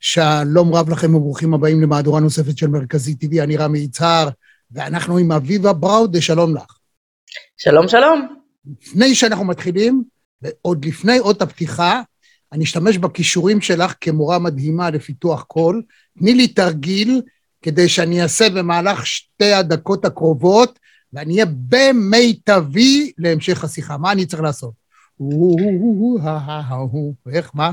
שלום רב לכם וברוכים הבאים למהדורה נוספת של מרכזי TV, אני רמי יצהר, ואנחנו עם אביבה בראודה, שלום לך. שלום, שלום. לפני שאנחנו מתחילים, ועוד לפני אות הפתיחה, אני אשתמש בכישורים שלך כמורה מדהימה לפיתוח קול. תני לי תרגיל כדי שאני אעשה במהלך שתי הדקות הקרובות, ואני אהיה במיטבי להמשך השיחה. מה אני צריך לעשות? איך, מה?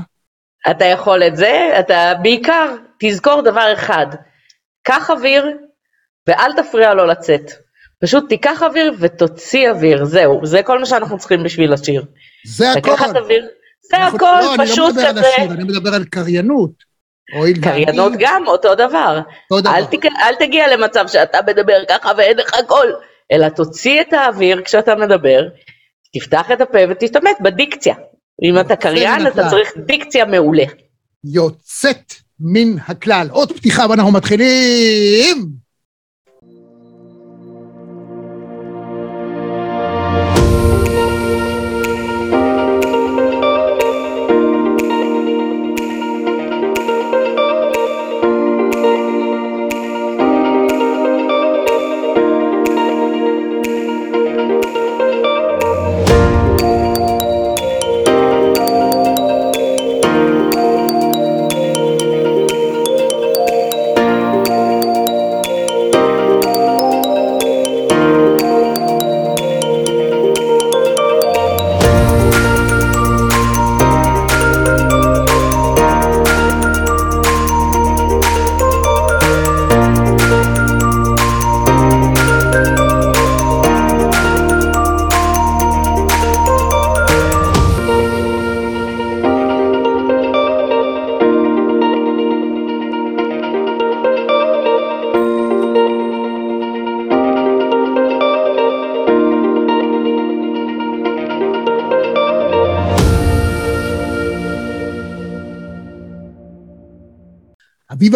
אתה יכול את זה, אתה בעיקר תזכור דבר אחד, קח אוויר ואל תפריע לו לצאת. פשוט תיקח אוויר ותוציא אוויר, זהו, זה כל מה שאנחנו צריכים בשביל השיר. זה הכל. לקחת אוויר, זה אנחנו- הכל, לא, פשוט אני לא מדבר כזה. על השיר, אני מדבר על קריינות. קריינות גם, אותו דבר. אותו דבר. אל, תק... אל תגיע למצב שאתה מדבר ככה ואין לך קול, אלא תוציא את האוויר כשאתה מדבר, תפתח את הפה ותשתמש בדיקציה. אם אתה קריין, אתה. צריך דיקציה מעולה. יוצאת מן הכלל. עוד פתיחה ואנחנו מתחילים.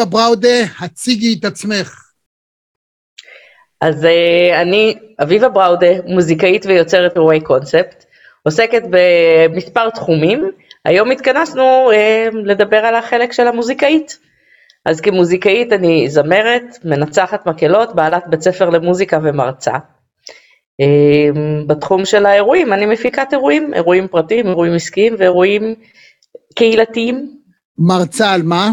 אביבה בראודה, הציגי את עצמך. אז אה, אני אביבה בראודה, מוזיקאית ויוצרת אירועי קונספט, עוסקת במספר תחומים. היום התכנסנו אה, לדבר על החלק של המוזיקאית. אז כמוזיקאית אני זמרת, מנצחת מקהלות, בעלת בית ספר למוזיקה ומרצה. אה, בתחום של האירועים אני מפיקת אירועים, אירועים פרטיים, אירועים עסקיים ואירועים קהילתיים. מרצה על מה?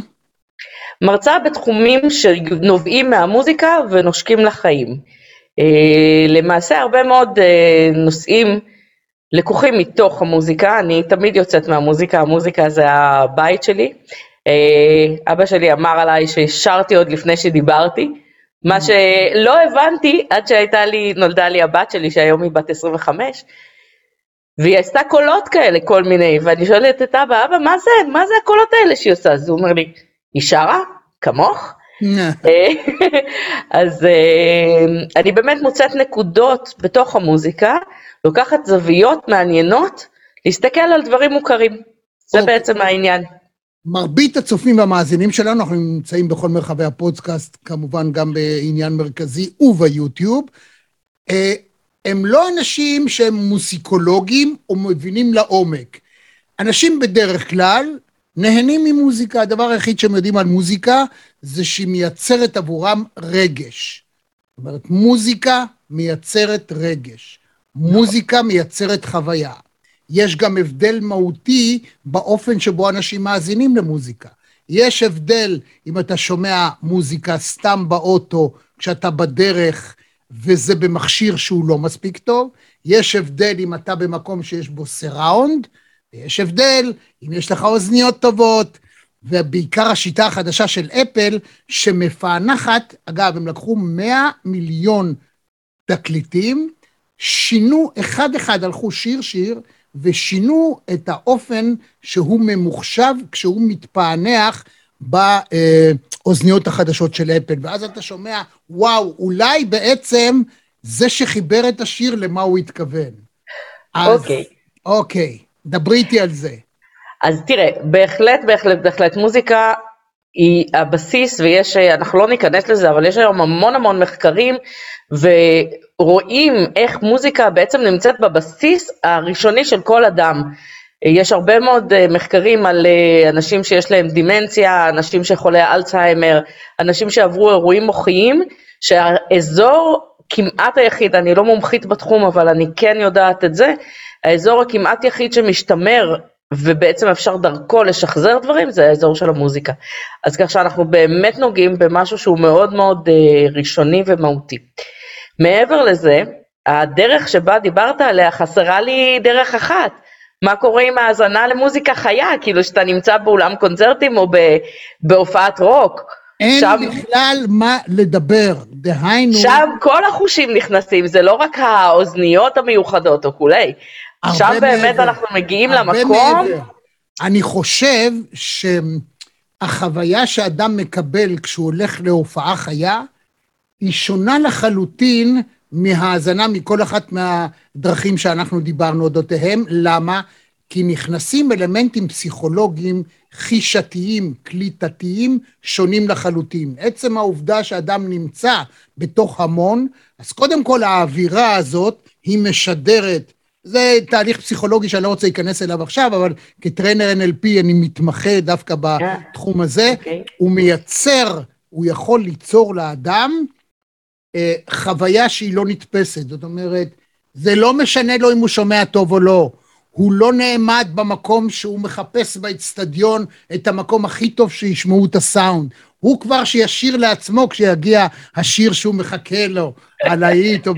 מרצה בתחומים שנובעים מהמוזיקה ונושקים לחיים. אה, למעשה הרבה מאוד אה, נושאים לקוחים מתוך המוזיקה, אני תמיד יוצאת מהמוזיקה, המוזיקה זה הבית שלי. אה, אבא שלי אמר עליי ששרתי עוד לפני שדיברתי, מה שלא הבנתי עד שהייתה לי, נולדה לי הבת שלי שהיום היא בת 25, והיא עשתה קולות כאלה כל מיני, ואני שואלת את אבא, אבא מה זה, מה זה הקולות האלה שהיא עושה? אז הוא אומר לי, היא שרה? כמוך? אה, אז אה, אני באמת מוצאת נקודות בתוך המוזיקה, לוקחת זוויות מעניינות, להסתכל על דברים מוכרים. זה אוקיי. בעצם העניין. מרבית הצופים והמאזינים שלנו, אנחנו נמצאים בכל מרחבי הפודקאסט, כמובן גם בעניין מרכזי וביוטיוב. אה, הם לא אנשים שהם מוסיקולוגים או מבינים לעומק. אנשים בדרך כלל נהנים ממוזיקה, הדבר היחיד שהם יודעים על מוזיקה זה שהיא מייצרת עבורם רגש. זאת אומרת, מוזיקה מייצרת רגש. מוזיקה מייצרת חוויה. יש גם הבדל מהותי באופן שבו אנשים מאזינים למוזיקה. יש הבדל אם אתה שומע מוזיקה סתם באוטו כשאתה בדרך וזה במכשיר שהוא לא מספיק טוב, יש הבדל אם אתה במקום שיש בו סיראונד, ויש הבדל אם יש לך אוזניות טובות, ובעיקר השיטה החדשה של אפל, שמפענחת, אגב, הם לקחו 100 מיליון תקליטים, שינו אחד-אחד, הלכו שיר-שיר, ושינו את האופן שהוא ממוחשב כשהוא מתפענח באוזניות החדשות של אפל. ואז אתה שומע, וואו, אולי בעצם זה שחיבר את השיר, למה הוא התכוון. אוקיי. אוקיי, דברי איתי על זה. אז תראה, בהחלט, בהחלט, בהחלט, מוזיקה היא הבסיס, ויש, אנחנו לא ניכנס לזה, אבל יש היום המון המון מחקרים, ורואים איך מוזיקה בעצם נמצאת בבסיס הראשוני של כל אדם. יש הרבה מאוד מחקרים על אנשים שיש להם דימנציה, אנשים שחולי אלצהיימר, אנשים שעברו אירועים מוחיים, שהאזור כמעט היחיד, אני לא מומחית בתחום אבל אני כן יודעת את זה, האזור הכמעט יחיד שמשתמר ובעצם אפשר דרכו לשחזר דברים, זה האזור של המוזיקה. אז כך שאנחנו באמת נוגעים במשהו שהוא מאוד מאוד אה, ראשוני ומהותי. מעבר לזה, הדרך שבה דיברת עליה חסרה לי דרך אחת. מה קורה עם האזנה למוזיקה חיה, כאילו שאתה נמצא באולם קונצרטים או בהופעת רוק. אין שם, בכלל מה לדבר, דהיינו... שם כל החושים נכנסים, זה לא רק האוזניות המיוחדות או כולי. שם באמת מעבר, אנחנו מגיעים למקום... מעבר. אני חושב שהחוויה שאדם מקבל כשהוא הולך להופעה חיה, היא שונה לחלוטין מהאזנה מכל אחת מהדרכים שאנחנו דיברנו אודותיהם. למה? כי נכנסים אלמנטים פסיכולוגיים, חישתיים, קליטתיים, שונים לחלוטין. עצם העובדה שאדם נמצא בתוך המון, אז קודם כל האווירה הזאת היא משדרת זה תהליך פסיכולוגי שאני לא רוצה להיכנס אליו עכשיו, אבל כטריינר NLP אני מתמחה דווקא בתחום הזה. Okay. אוקיי. הוא מייצר, הוא יכול ליצור לאדם אה, חוויה שהיא לא נתפסת. זאת אומרת, זה לא משנה לו אם הוא שומע טוב או לא. הוא לא נעמד במקום שהוא מחפש באצטדיון את המקום הכי טוב שישמעו את הסאונד. הוא כבר שישיר לעצמו כשיגיע השיר שהוא מחכה לו, על האית או...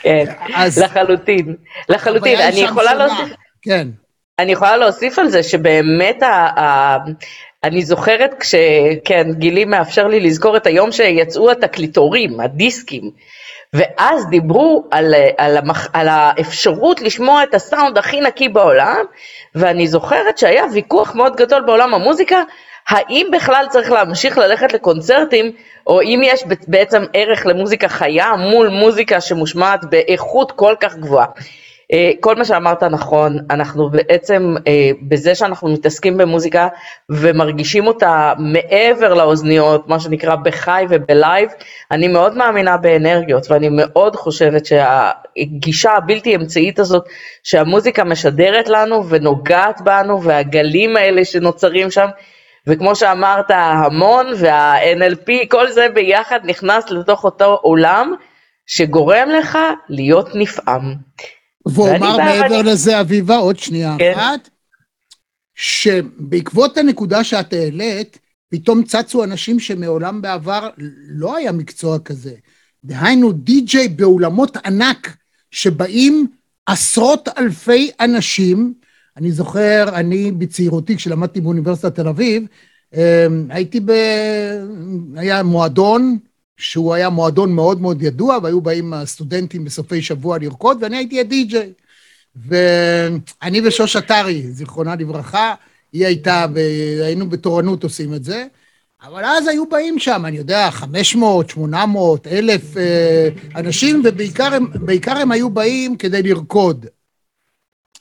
כן, אז... לחלוטין. לחלוטין. אני יכולה להוסיף... כן. אני יכולה להוסיף על זה שבאמת ה... ה... אני זוכרת כש... כן, גילי מאפשר לי לזכור את היום שיצאו התקליטורים, הדיסקים. ואז דיברו על, על, המח, על האפשרות לשמוע את הסאונד הכי נקי בעולם, ואני זוכרת שהיה ויכוח מאוד גדול בעולם המוזיקה, האם בכלל צריך להמשיך ללכת לקונצרטים, או אם יש בעצם ערך למוזיקה חיה מול מוזיקה שמושמעת באיכות כל כך גבוהה. אה, כל מה שאמרת נכון, אנחנו בעצם אה, בזה שאנחנו מתעסקים במוזיקה ומרגישים אותה מעבר לאוזניות, מה שנקרא בחי וב live, אני מאוד מאמינה באנרגיות ואני מאוד חושבת שהגישה הבלתי אמצעית הזאת שהמוזיקה משדרת לנו ונוגעת בנו והגלים האלה שנוצרים שם, וכמו שאמרת, המון וה-NLP, כל זה ביחד נכנס לתוך אותו עולם שגורם לך להיות נפעם. ואומר מעבר ואני... לזה, אביבה, עוד שנייה כן. אחת, שבעקבות הנקודה שאת העלית, פתאום צצו אנשים שמעולם בעבר לא היה מקצוע כזה. דהיינו, די-ג'יי באולמות ענק, שבאים עשרות אלפי אנשים, אני זוכר, אני בצעירותי, כשלמדתי באוניברסיטת תל אביב, אמ, הייתי ב... היה מועדון שהוא היה מועדון מאוד מאוד ידוע, והיו באים הסטודנטים בסופי שבוע לרקוד, ואני הייתי הדי-ג'יי. ואני ושוש עטרי, זיכרונה לברכה, היא הייתה, והיינו בתורנות עושים את זה, אבל אז היו באים שם, אני יודע, 500, 800, 1,000 אנשים, ובעיקר הם, הם היו באים כדי לרקוד.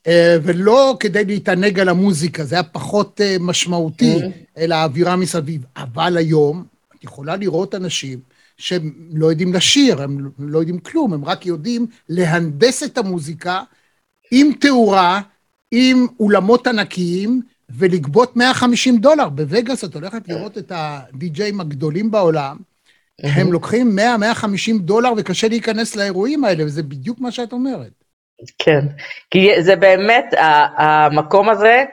אה, ולא כדי להתענג על המוזיקה, זה היה פחות אה, משמעותי, mm-hmm. אלא האווירה מסביב. אבל היום, את יכולה לראות אנשים שהם לא יודעים לשיר, הם לא יודעים כלום, הם רק יודעים להנדס את המוזיקה עם תאורה, עם אולמות ענקיים, ולגבות 150 דולר. בווגאס את הולכת לראות את הדי-ג'אים הגדולים בעולם, הם לוקחים 100-150 דולר וקשה להיכנס לאירועים האלה, וזה בדיוק מה שאת אומרת. כן, כי זה באמת, המקום הזה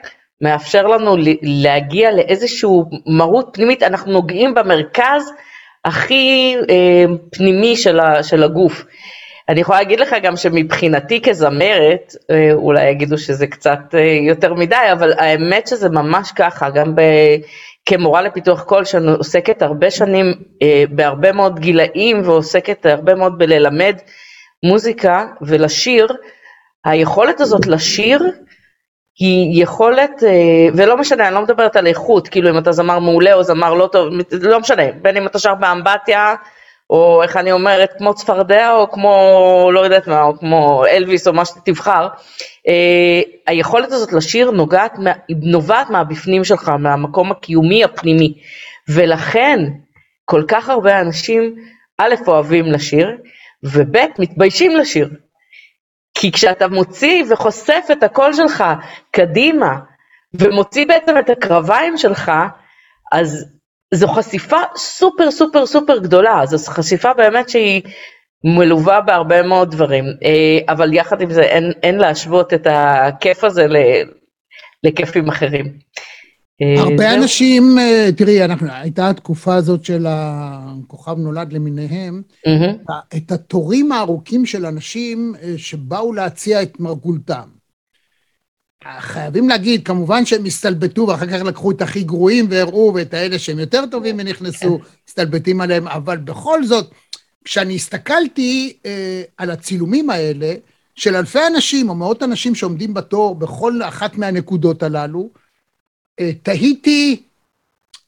מאפשר לנו להגיע לאיזשהו מהות פנימית, אנחנו נוגעים במרכז הכי אה, פנימי של, הגוף. אני יכולה להגיד לך גם שמבחינתי כזמרת, אה, אולי יגידו שזה קצת אה, יותר מדי, אבל האמת שזה ממש ככה, גם ב, כמורה לפיתוח קול, שאני עוסקת הרבה שנים בהרבה מאוד גילאים ועוסקת הרבה מאוד בללמד מוזיקה ולשיר, היכולת הזאת לשיר היא יכולת, אה, ולא משנה, אני לא מדברת על איכות, כאילו אם אתה זמר מעולה או זמר לא טוב, לא משנה, בין אם אתה שר באמבטיה, או איך אני אומרת, כמו צפרדע, או כמו, לא יודעת מה, או כמו אלוויס, או מה שתבחר, אה, היכולת הזאת לשיר נוגעת, נובעת מהבפנים שלך, מהמקום הקיומי הפנימי, ולכן כל כך הרבה אנשים, א', אוהבים לשיר, וב', מתביישים לשיר. כי כשאתה מוציא וחושף את הקול שלך קדימה, ומוציא בעצם את הקרביים שלך, אז זו חשיפה סופר סופר סופר גדולה, זו חשיפה באמת שהיא מלווה בהרבה מאוד דברים, אה, אבל יחד עם זה אין, להשוות את הכיף הזה לכיפים אחרים. אה, הרבה אנשים, אה, תראי, אנחנו, הייתה התקופה הזאת של הכוכב נולד למיניהם. את התורים הארוכים של אנשים שבאו להציע את מרגולתם. חייבים להגיד, כמובן שהם הסתלבטו ואחר כך לקחו את הכי גרועים והראו, ואת האלה שהם יותר טובים ונכנסו, מסתלבטים עליהם, אבל בכל זאת, כשאני הסתכלתי אה, על הצילומים האלה, של אלפי אנשים או מאות אנשים שעומדים בתור בכל אחת מהנקודות הללו, אה, תהיתי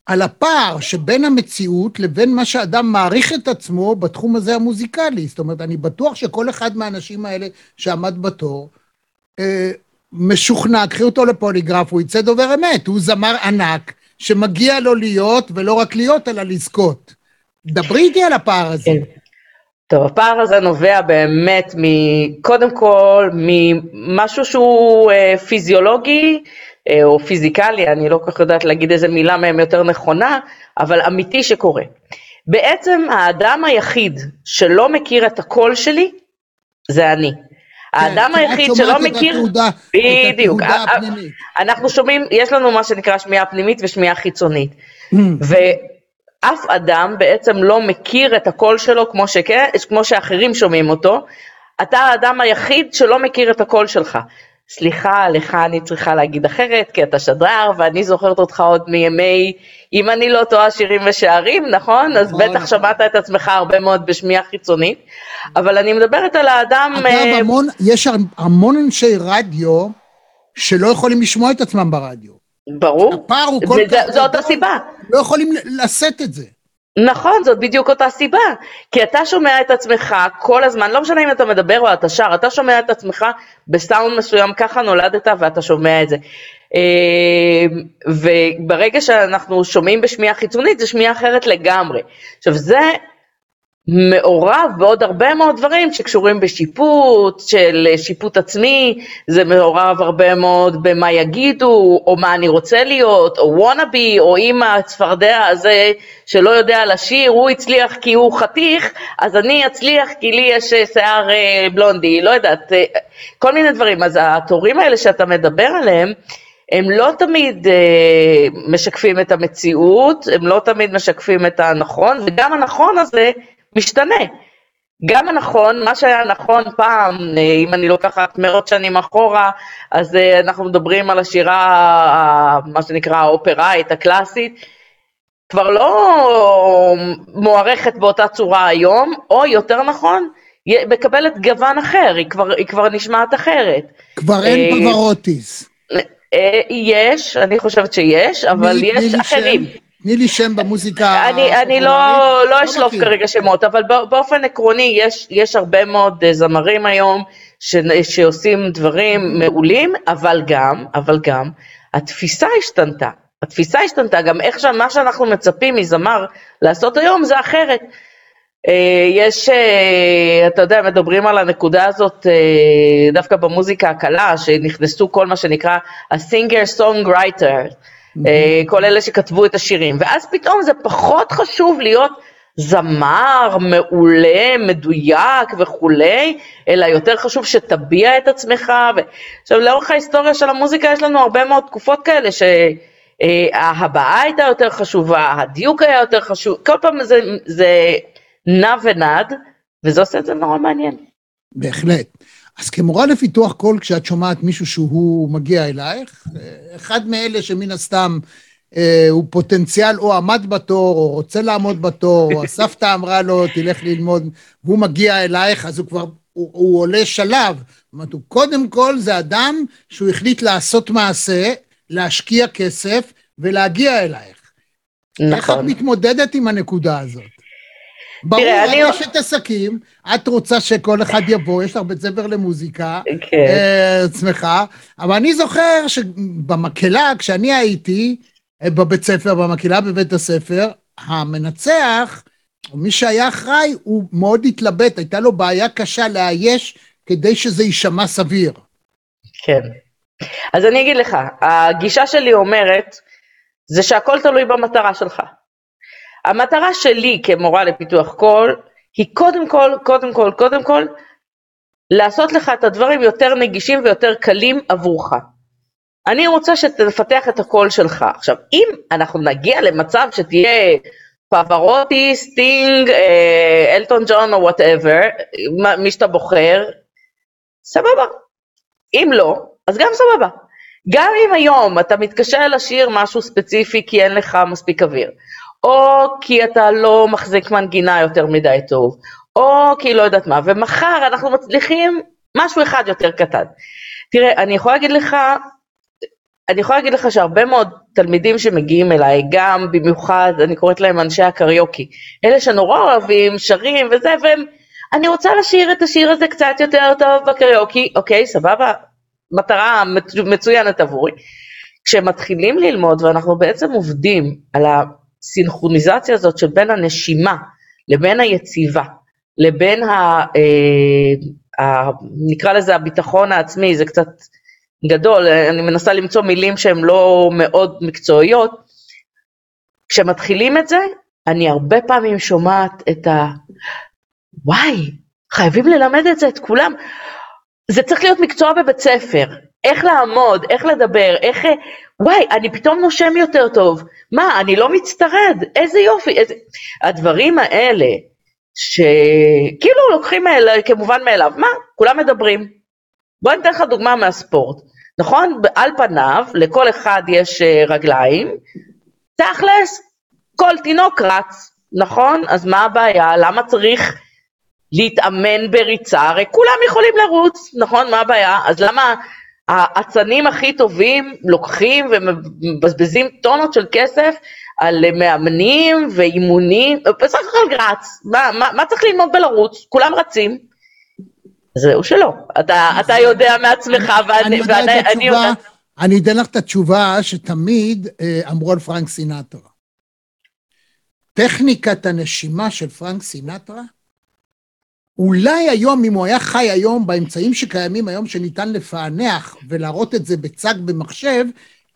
על הפער שבין המציאות לבין מה שאדם מעריך את עצמו בתחום הזה המוזיקלי. זאת אומרת, אני בטוח שכל אחד מהאנשים האלה שעמד בתור, אה, משוכנע, קחי אותו לפוליגרף, הוא יצא דובר אמת, הוא זמר ענק, שמגיע לו להיות, ולא רק להיות, אלא לזכות. דברי איתי על הפער הזה. כן. טוב, הפער הזה נובע באמת, קודם כל, ממשהו שהוא אה, פיזיולוגי אה, או פיזיקלי, אני לא כל כך יודעת להגיד איזה מילה מהם יותר נכונה, אבל אמיתי שקורה. בעצם האדם היחיד שלא מכיר את הקול שלי, זה אני. האדם היחיד שלא מכיר, בדיוק, אנחנו שומעים, יש לנו מה שנקרא שמיעה פנימית ושמיעה חיצונית, mm. ואף אדם בעצם לא מכיר את הקול שלו כמו, שכן, כמו שאחרים שומעים אותו, אתה האדם היחיד שלא מכיר את הקול שלך. סליחה, לך אני צריכה להגיד אחרת, כי אתה שדרר, ואני זוכרת אותך עוד מימי, אם אני לא טועה, שירים ושערים, נכון? אז נכון, בטח נכון. שמעת את עצמך הרבה מאוד בשמיעה חיצונית, אבל אני מדברת על האדם... אגב, אה, המון, יש המון אנשי רדיו שלא יכולים לשמוע את עצמם ברדיו. ברור. הפער הוא כל כך... זאת הסיבה. לא יכולים לשאת את זה. נכון, זאת בדיוק אותה סיבה. כי אתה שומע את עצמך כל הזמן, לא משנה אם אתה מדבר או אתה שר, אתה שומע את עצמך בסאונד מסוים, ככה נולדת ואתה שומע את זה. אה, וברגע שאנחנו שומעים בשמיעה חיצונית, זה שמיעה אחרת לגמרי. עכשיו, זה מעורב בעוד הרבה מאוד דברים שקשורים בשיפוט, של שיפוט עצמי, זה מעורב הרבה מאוד במה יגידו, או מה אני רוצה להיות, או וונאבי, או אם הצפרדע הזה שלא יודע לשיר, הוא הצליח כי הוא חתיך, אז אני אצליח כי לי יש שיער אה, בלונדי, לא יודעת, אה, כל מיני דברים. אז התורים האלה שאתה מדבר עליהם, הם לא תמיד אה, משקפים את המציאות, הם לא תמיד משקפים את הנכון, וגם הנכון הזה משתנה. גם הנכון, מה שהיה נכון פעם, אה, אם אני לוקחת מאות שנים אחורה, אז אה, אנחנו מדברים על השירה, מה שנקרא האופראית, הקלאסית, כבר לא מוערכת באותה צורה היום, או יותר נכון, מקבלת גוון אחר, היא כבר, היא כבר נשמעת אחרת. כבר אין אה, פברוטיס. יש, אני חושבת שיש, אבל מי, יש מי אחרים. שם? תני לי שם במוזיקה. אני, אני לא, לא אשלוף כרגע שמות, אבל באופן עקרוני יש, יש הרבה מאוד אה, זמרים היום ש, שעושים דברים מעולים, אבל גם, אבל גם, התפיסה השתנתה. התפיסה השתנתה, גם איך שמה שאנחנו מצפים מזמר לעשות היום זה אחרת. אה, יש, אה, אתה יודע, מדברים על הנקודה הזאת דווקא במוזיקה הקלה, שנכנסו כל מה שנקרא ה-singer songwriter, אה, כל אלה שכתבו את השירים, ואז פתאום זה פחות חשוב להיות זמר מעולה, מדויק וכולי, אלא יותר חשוב שתביע את עצמך. ו... עכשיו, לאורך ההיסטוריה של המוזיקה יש לנו הרבה מאוד תקופות כאלה שההבעה הייתה יותר חשובה, הדיוק היה יותר חשוב, כל פעם זה, זה נע ונד, וזה עושה את זה נורא מעניין. בהחלט. אז כמורה לפיתוח קול, כשאת שומעת מישהו שהוא מגיע אלייך, אחד מאלה שמן הסתם אה, הוא פוטנציאל או עמד בתור, או רוצה לעמוד בתור, או הסבתא אמרה לו, תלך ללמוד, והוא מגיע אלייך, אז הוא כבר, הוא, הוא עולה שלב. זאת אומרת, הוא קודם כל זה אדם שהוא החליט לעשות מעשה, להשקיע כסף ולהגיע אלייך. נכון. איך את מתמודדת עם הנקודה הזאת? ברור, תראה, אני... את עסקים, את רוצה שכל אחד יבוא, יש לך בית ספר למוזיקה, כן. אה, שמחה, אבל אני זוכר שבמקהלה, כשאני הייתי אה, בבית ספר, במקהלה בבית הספר, המנצח, או מי שהיה אחראי, הוא מאוד התלבט, הייתה לו בעיה קשה לאייש כדי שזה יישמע סביר. כן. אז אני אגיד לך, הגישה שלי אומרת, זה שהכל תלוי במטרה שלך. המטרה שלי כמורה לפיתוח קול, היא קודם כל, קודם כל, קודם כל, לעשות לך את הדברים יותר נגישים ויותר קלים עבורך. אני רוצה שתפתח את הקול שלך. עכשיו, אם אנחנו נגיע למצב שתהיה פברוטי, סטינג, אה, אלטון ג'ון או whatever, מי שאתה בוחר, סבבה. אם לא, אז גם סבבה. גם אם היום אתה מתקשה לשיר משהו ספציפי כי אין לך מספיק אוויר, או כי אתה לא מחזיק מנגינה יותר מדי טוב, או כי לא יודעת מה, ומחר אנחנו מצליחים משהו אחד יותר קטן. תראה, אני יכולה להגיד לך, אני יכולה להגיד לך שהרבה מאוד תלמידים שמגיעים אליי, גם במיוחד, אני קוראת להם אנשי הקריוקי, אלה שנורא אוהבים, שרים וזה, והם, אני רוצה לשיר את השיר הזה קצת יותר טוב בקריוקי, אוקיי, סבבה, מטרה מצוינת עבורי. כשמתחילים ללמוד ואנחנו בעצם עובדים על הסינכרוניזציה הזאת של בין הנשימה לבין היציבה, לבין ה... אה, ה נקרא לזה הביטחון העצמי, זה קצת גדול, אני מנסה למצוא מילים שהן לא מאוד מקצועיות. כשמתחילים את זה, אני הרבה פעמים שומעת את ה... וואי, חייבים ללמד את זה את כולם. זה צריך להיות מקצוע בבית ספר, איך לעמוד, איך לדבר, איך... וואי, אני פתאום נושם יותר טוב. מה, אני לא מצטרד, איזה יופי. איזה... הדברים האלה, שכאילו לוקחים כמובן מאליו, מה, כולם מדברים. בוא אני אתן לך דוגמה מהספורט. נכון? על פניו, לכל אחד יש אה, רגליים, תכלס, כל תינוק רץ, נכון? אז מה הבעיה? למה צריך להתאמן בריצה? הרי כולם יכולים לרוץ, נכון? מה הבעיה? אז למה האצנים הכי טובים לוקחים ומבזבזים טונות של כסף על מאמנים ואימונים? בסך הכל רץ, מה, מה, מה צריך ללמוד בלרוץ? כולם רצים. זהו שלא, אתה, אתה יודע מעצמך ואני, ואני יודע... אני אתן לך את התשובה שתמיד אה, אמרו על פרנק סינטרה. טכניקת הנשימה של פרנק סינטרה, אולי היום, אם הוא היה חי היום באמצעים שקיימים היום, שניתן לפענח ולהראות את זה בצג במחשב,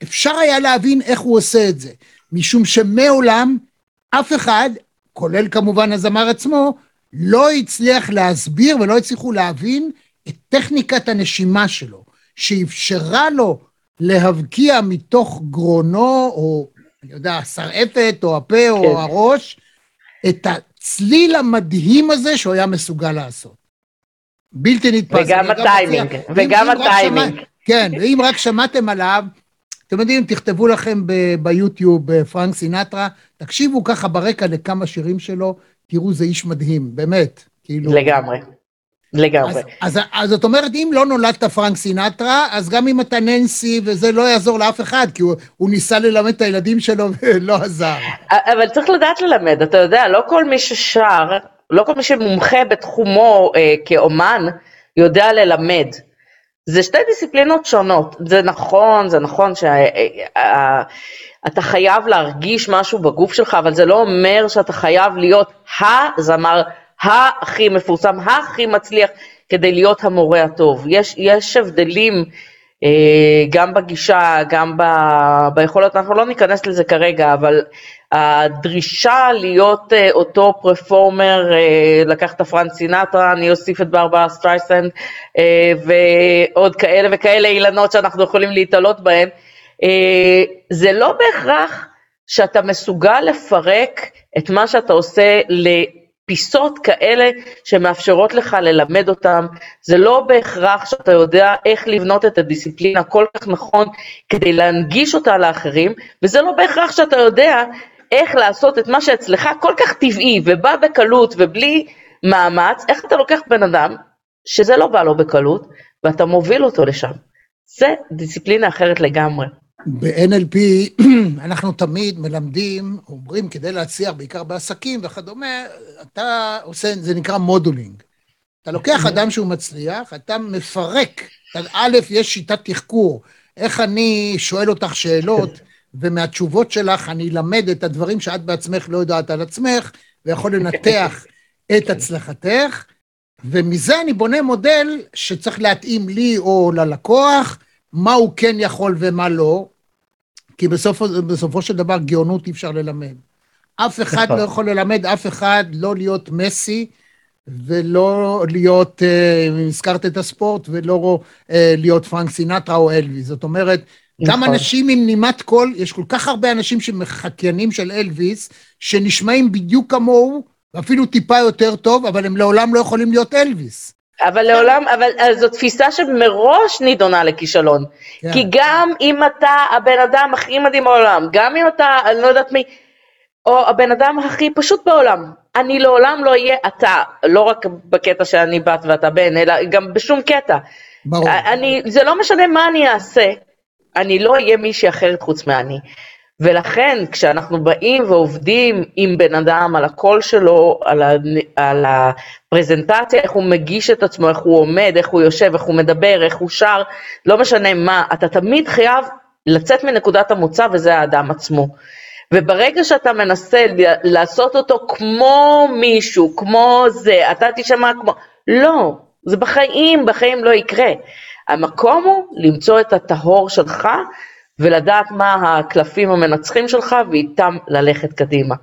אפשר היה להבין איך הוא עושה את זה. משום שמעולם אף אחד, כולל כמובן הזמר עצמו, לא הצליח להסביר ולא הצליחו להבין את טכניקת הנשימה שלו, שאפשרה לו להבקיע מתוך גרונו, או אני יודע, השרעפת, או הפה, כן. או הראש, את הצליל המדהים הזה שהוא היה מסוגל לעשות. בלתי נתפס. וגם הטיימינג, וגם הטיימינג. כן, ואם רק שמעתם עליו, אתם יודעים, תכתבו לכם ביוטיוב אה, פרנק סינטרה, תקשיבו ככה ברקע לכמה שירים שלו, תראו, זה איש מדהים, באמת. כאילו... לגמרי. לגמרי. אז, אז, אז זאת אומרת, אם לא נולדת פרנק סינטרה, אז גם אם אתה ננסי, וזה לא יעזור לאף אחד, כי הוא, הוא ניסה ללמד את הילדים שלו ולא עזר. אבל צריך לדעת ללמד, אתה יודע, לא כל מי ששר, לא כל מי שמומחה בתחומו אה, כאומן, יודע ללמד. זה שתי דיסציפלינות שונות. זה נכון, זה נכון שאתה אה, אה, חייב להרגיש משהו בגוף שלך, אבל זה לא אומר שאתה חייב להיות הזמר הכי מפורסם, הכי מצליח, כדי להיות המורה הטוב. יש, יש הבדלים אה, גם בגישה, גם ב, ביכולות, אנחנו לא ניכנס לזה כרגע, אבל הדרישה להיות אה, אותו performer, אה, לקחת את הפרנק סינטרה, אני אוסיף את ברברה סטרייסנד uh, ועוד כאלה וכאלה אילנות שאנחנו יכולים להתעלות בהם, uh, זה לא בהכרח שאתה מסוגל לפרק את מה שאתה עושה לפיסות כאלה שמאפשרות לך ללמד אותם, זה לא בהכרח שאתה יודע איך לבנות את הדיסציפלינה כל כך נכון כדי להנגיש אותה לאחרים, וזה לא בהכרח שאתה יודע איך לעשות את מה שאצלך כל כך טבעי ובא בקלות ובלי מאמץ, איך אתה לוקח בן אדם שזה לא בא לו בקלות ואתה מוביל אותו לשם. זה דיסציפלינה אחרת לגמרי. ב-NLP אנחנו תמיד מלמדים, אומרים כדי להצליח בעיקר בעסקים וכדומה, אתה עושה, זה נקרא מודולינג. אתה לוקח אדם שהוא מצליח, אתה מפרק, א', יש שיטת תחקור, איך אני שואל אותך שאלות, ומהתשובות שלך אני אלמד את הדברים שאת בעצמך לא יודעת על עצמך, ויכול לנתח את הצלחתך, ומזה אני בונה מודל שצריך להתאים לי או ללקוח, מה הוא כן יכול ומה לא, כי בסוף, בסופו של דבר גאונות אי אפשר ללמד. אף אחד נכון. לא יכול ללמד אף אחד לא להיות מסי, ולא להיות, אם אה, הזכרת את הספורט, ולא אה, להיות פרנק סינטרה או אלוויס. זאת אומרת, נכון. גם אנשים עם נימת קול, יש כל כך הרבה אנשים שמחקיינים של אלוויס, שנשמעים בדיוק כמוהו, ואפילו טיפה יותר טוב, אבל הם לעולם לא יכולים להיות אלוויס. אבל לעולם, אבל זו תפיסה שמראש נידונה לכישלון. כן. כי גם אם אתה הבן אדם הכי מדהים בעולם, גם אם אתה, אני לא יודעת מי, או הבן אדם הכי פשוט בעולם, אני לעולם לא אהיה אתה, לא רק בקטע שאני בת ואתה בן, אלא גם בשום קטע. ברור. אני, זה לא משנה מה אני אעשה, אני לא אהיה מישהי אחרת חוץ מאני. ולכן כשאנחנו באים ועובדים עם בן אדם על הקול שלו, על, ה, על הפרזנטציה, איך הוא מגיש את עצמו, איך הוא עומד, איך הוא יושב, איך הוא מדבר, איך הוא שר, לא משנה מה, אתה תמיד חייב לצאת מנקודת המוצא וזה האדם עצמו. וברגע שאתה מנסה לעשות אותו כמו מישהו, כמו זה, אתה תשמע כמו... לא, זה בחיים, בחיים לא יקרה. המקום הוא למצוא את הטהור שלך ולדעת מה הקלפים המנצחים שלך ואיתם ללכת קדימה.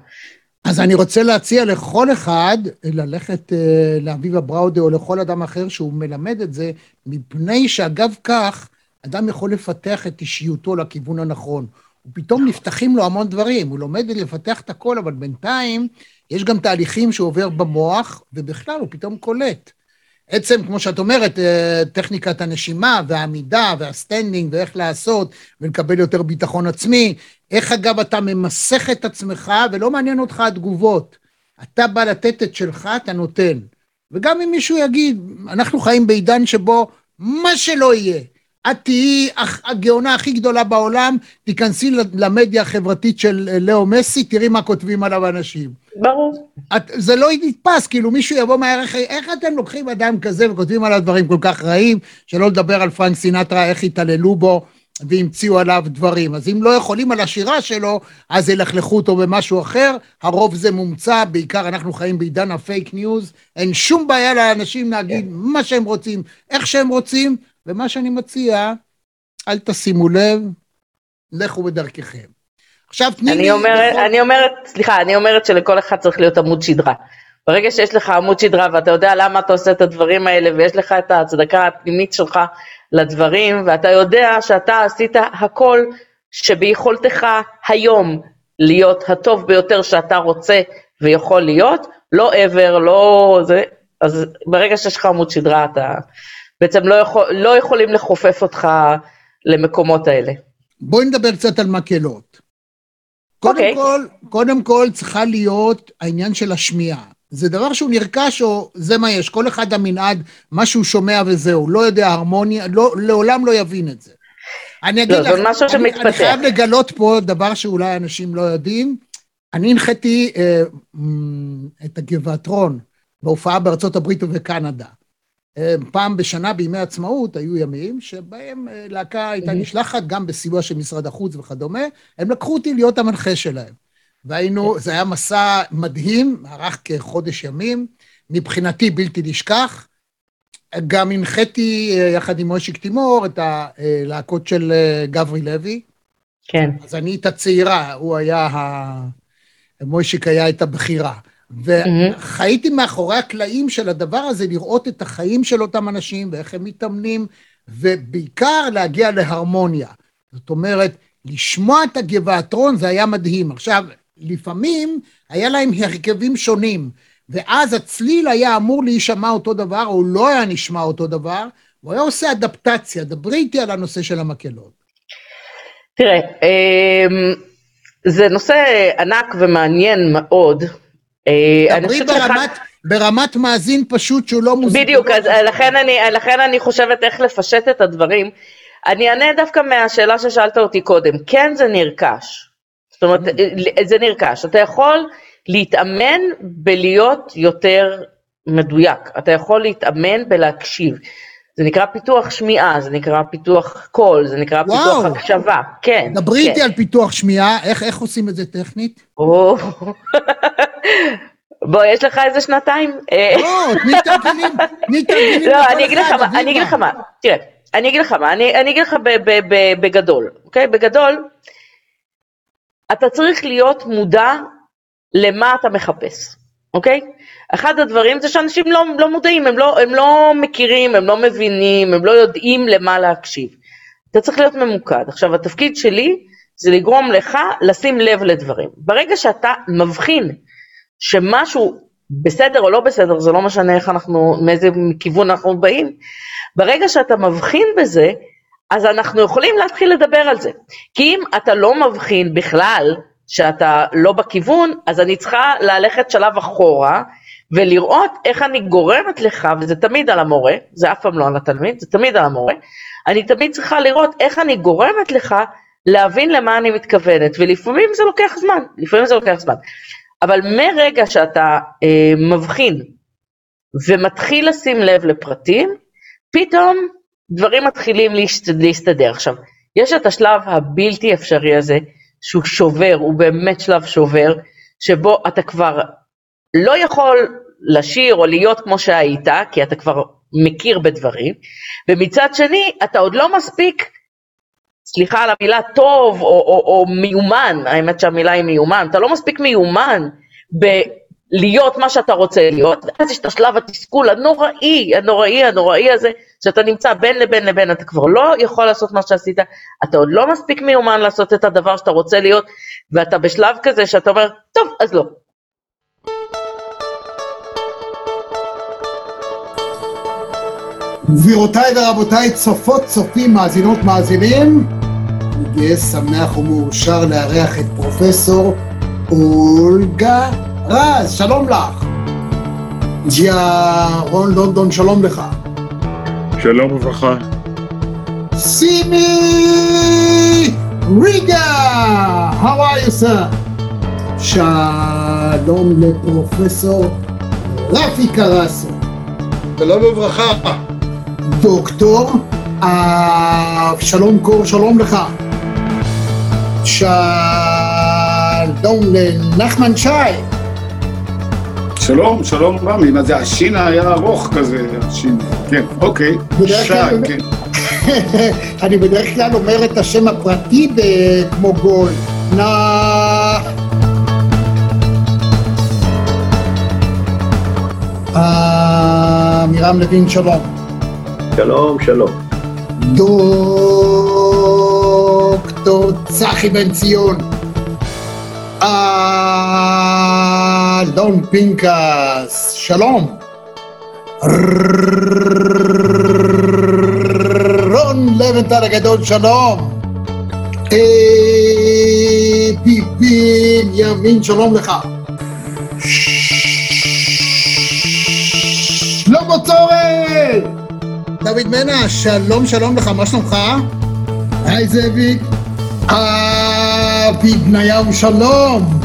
אז אני רוצה להציע לכל אחד ללכת אה, לאביבה בראודה או לכל אדם אחר שהוא מלמד את זה, מפני שאגב כך, אדם יכול לפתח את אישיותו לכיוון הנכון. ופתאום נפתחים לו המון דברים, הוא לומד לפתח את הכל, אבל בינתיים יש גם תהליכים שהוא עובר במוח, ובכלל הוא פתאום קולט. עצם, כמו שאת אומרת, אה, טכניקת הנשימה והעמידה וה standing ואיך לעשות ולקבל יותר ביטחון עצמי, איך אגב אתה ממסך את עצמך ולא מעניין אותך התגובות. אתה בא לתת את שלך, אתה נותן. וגם אם מישהו יגיד, אנחנו חיים בעידן שבו מה שלא יהיה, את תהיי הגאונה הכי גדולה בעולם, תיכנסי למדיה החברתית של אה, ליאו מסי, תראי מה כותבים עליו אנשים. ברור. את, זה לא נתפס, כאילו מישהו יבוא מהערך, איך אתם לוקחים אדם כזה וכותבים עליו דברים כל כך רעים, שלא לדבר על פרנק סינטרה, איך התעללו בו והמציאו עליו דברים. אז אם לא יכולים על השירה שלו, אז ילכלכו אותו במשהו אחר, הרוב זה מומצא, בעיקר אנחנו חיים בעידן ה fake news, אין שום בעיה לאנשים להגיד מה שהם רוצים, איך שהם רוצים, ומה שאני מציע, אל תשימו לב, לכו בדרככם. עכשיו תני לי... אומרת. אני אומרת, סליחה, אני אומרת שלכל אחד צריך להיות עמוד שדרה. ברגע שיש לך עמוד שדרה ואתה יודע למה אתה עושה את הדברים האלה ויש לך את ההצדקה הפנימית שלך לדברים ואתה יודע שאתה עשית הכל שביכולתך היום להיות הטוב ביותר שאתה רוצה ויכול להיות, לא ever, לא זה, אז ברגע שיש לך עמוד שדרה אתה בעצם לא, יכול, לא יכולים לכופף אותך למקומות האלה. בואי נדבר קצת על מקהלות. קודם okay. אוקיי. כל, קודם כל צריכה להיות העניין של השמיעה. זה דבר שהוא נרכש או זה מה יש, כל אחד המנעד, מה שהוא שומע וזהו, לא יודע הרמוניה, לא, לעולם לא יבין את זה. אני אגיד לא, לך, זה משהו אני, שמתפתח. אני חייב לגלות פה דבר שאולי אנשים לא יודעים. אני הנחיתי אה, את הגבעתרון בהופעה בארצות הברית ובקנדה. אה, פעם בשנה בימי עצמאות היו ימים שבהם אה, להקה הייתה נשלחת גם בסיוע של משרד החוץ וכדומה, הם לקחו אותי להיות המנחה שלהם. והיינו, כן. זה היה מסע מדהים, ארך כחודש ימים, מבחינתי בלתי נשכח. גם הנחיתי אה, יחד עם מוישיק תימור את הלהקות של גברי לוי. כן. אז אני את הצעירה, הוא היה, ה... מוישיק היה את הבכירה. וחייתי מאחורי הקלעים של הדבר הזה, לראות את החיים של אותם אנשים ואיך הם מתאמנים, ובעיקר להגיע להרמוניה. זאת אומרת, לשמוע את הגבעתרון זה היה מדהים. עכשיו, לפעמים היה להם הרכבים שונים, ואז הצליל היה אמור להישמע אותו דבר, או לא היה נשמע אותו דבר, הוא היה עושה אדפטציה. דברי איתי על הנושא של המקהלות. תראה, אמ, זה נושא ענק ומעניין מאוד, דברי ברמת, ברמת מאזין פשוט שהוא לא מוזיקה. בדיוק, אז לכן אני, לכן אני חושבת איך לפשט את הדברים. אני אענה דווקא מהשאלה ששאלת אותי קודם, כן זה נרכש. זאת אומרת, mm. זה נרכש. אתה יכול להתאמן בלהיות יותר מדויק, אתה יכול להתאמן בלהקשיב. זה נקרא פיתוח שמיעה, זה נקרא פיתוח קול, זה נקרא וואו. פיתוח הקשבה, כן. דברי כן. איתי על פיתוח שמיעה, איך, איך עושים את זה טכנית? בוא, יש לך איזה שנתיים? אה, לא, תני תרגילים, תני תרגילים. לא, אני אגיד לך מה, אני אגיד לך מה, תראה, אני אגיד לך מה, אני אגיד לך בגדול, אוקיי? בגדול, אתה צריך להיות מודע למה אתה מחפש, אוקיי? אחד הדברים זה שאנשים לא, לא מודעים, הם לא, הם לא מכירים, הם לא מבינים, הם לא יודעים למה להקשיב. אתה צריך להיות ממוקד. עכשיו, התפקיד שלי זה לגרום לך לשים לב לדברים. ברגע שאתה מבחין שמשהו בסדר או לא בסדר, זה לא משנה איך אנחנו, מאיזה כיוון אנחנו באים, ברגע שאתה מבחין בזה, אז אנחנו יכולים להתחיל לדבר על זה. כי אם אתה לא מבחין בכלל שאתה לא בכיוון, אז אני צריכה ללכת שלב אחורה ולראות איך אני גורמת לך, וזה תמיד על המורה, זה אף פעם לא על התלמיד, זה תמיד על המורה, אני תמיד צריכה לראות איך אני גורמת לך להבין למה אני מתכוונת, ולפעמים זה לוקח זמן, לפעמים זה לוקח זמן. אבל מרגע שאתה אה, מבחין ומתחיל לשים לב לפרטים, פתאום דברים מתחילים להסתדר. עכשיו, יש את השלב הבלתי אפשרי הזה, שהוא שובר, הוא באמת שלב שובר, שבו אתה כבר לא יכול לשיר או להיות כמו שהיית, כי אתה כבר מכיר בדברים, ומצד שני, אתה עוד לא מספיק, סליחה על המילה טוב או, או, או מיומן, האמת שהמילה היא מיומן, אתה לא מספיק מיומן בלהיות מה שאתה רוצה להיות, ואז יש את השלב התסכול הנוראי, הנוראי, הנוראי הזה, שאתה נמצא בין לבין לבין, אתה כבר לא יכול לעשות מה שעשית, אתה עוד לא מספיק מיומן לעשות את הדבר שאתה רוצה להיות, ואתה בשלב כזה שאתה אומר, טוב, אז לא. גבירותיי ורבותיי, צופות, צופים, מאזינות, מאזינים, אני גאה, שמח ומאושר לארח את פרופסור אולגה רז, שלום לך. ג'יה רון לונדון, שלום לך. שלום וברכה. סימי ריגה, how are you sir? שלום לפרופסור רפי קרסו. שלום וברכה. דוקטור אבשלום קור, שלום לך. שלום לנחמן שי. שלום, שלום רמי, מה זה, השין היה ארוך כזה, השין, כן, אוקיי, שי, כן. אני בדרך כלל אומר את השם הפרטי כמו גול. נא... עמירם לוין, שלום. שלום, שלום. דוקטור צחי בן ציון. אלון פינקס, שלום. רון לבנטל הגדול, שלום. פיפין ימין, שלום לך. שלמה צורל! דוד מנע, שלום שלום לך, מה שלומך? היי זאביק. אבי בניהו, שלום.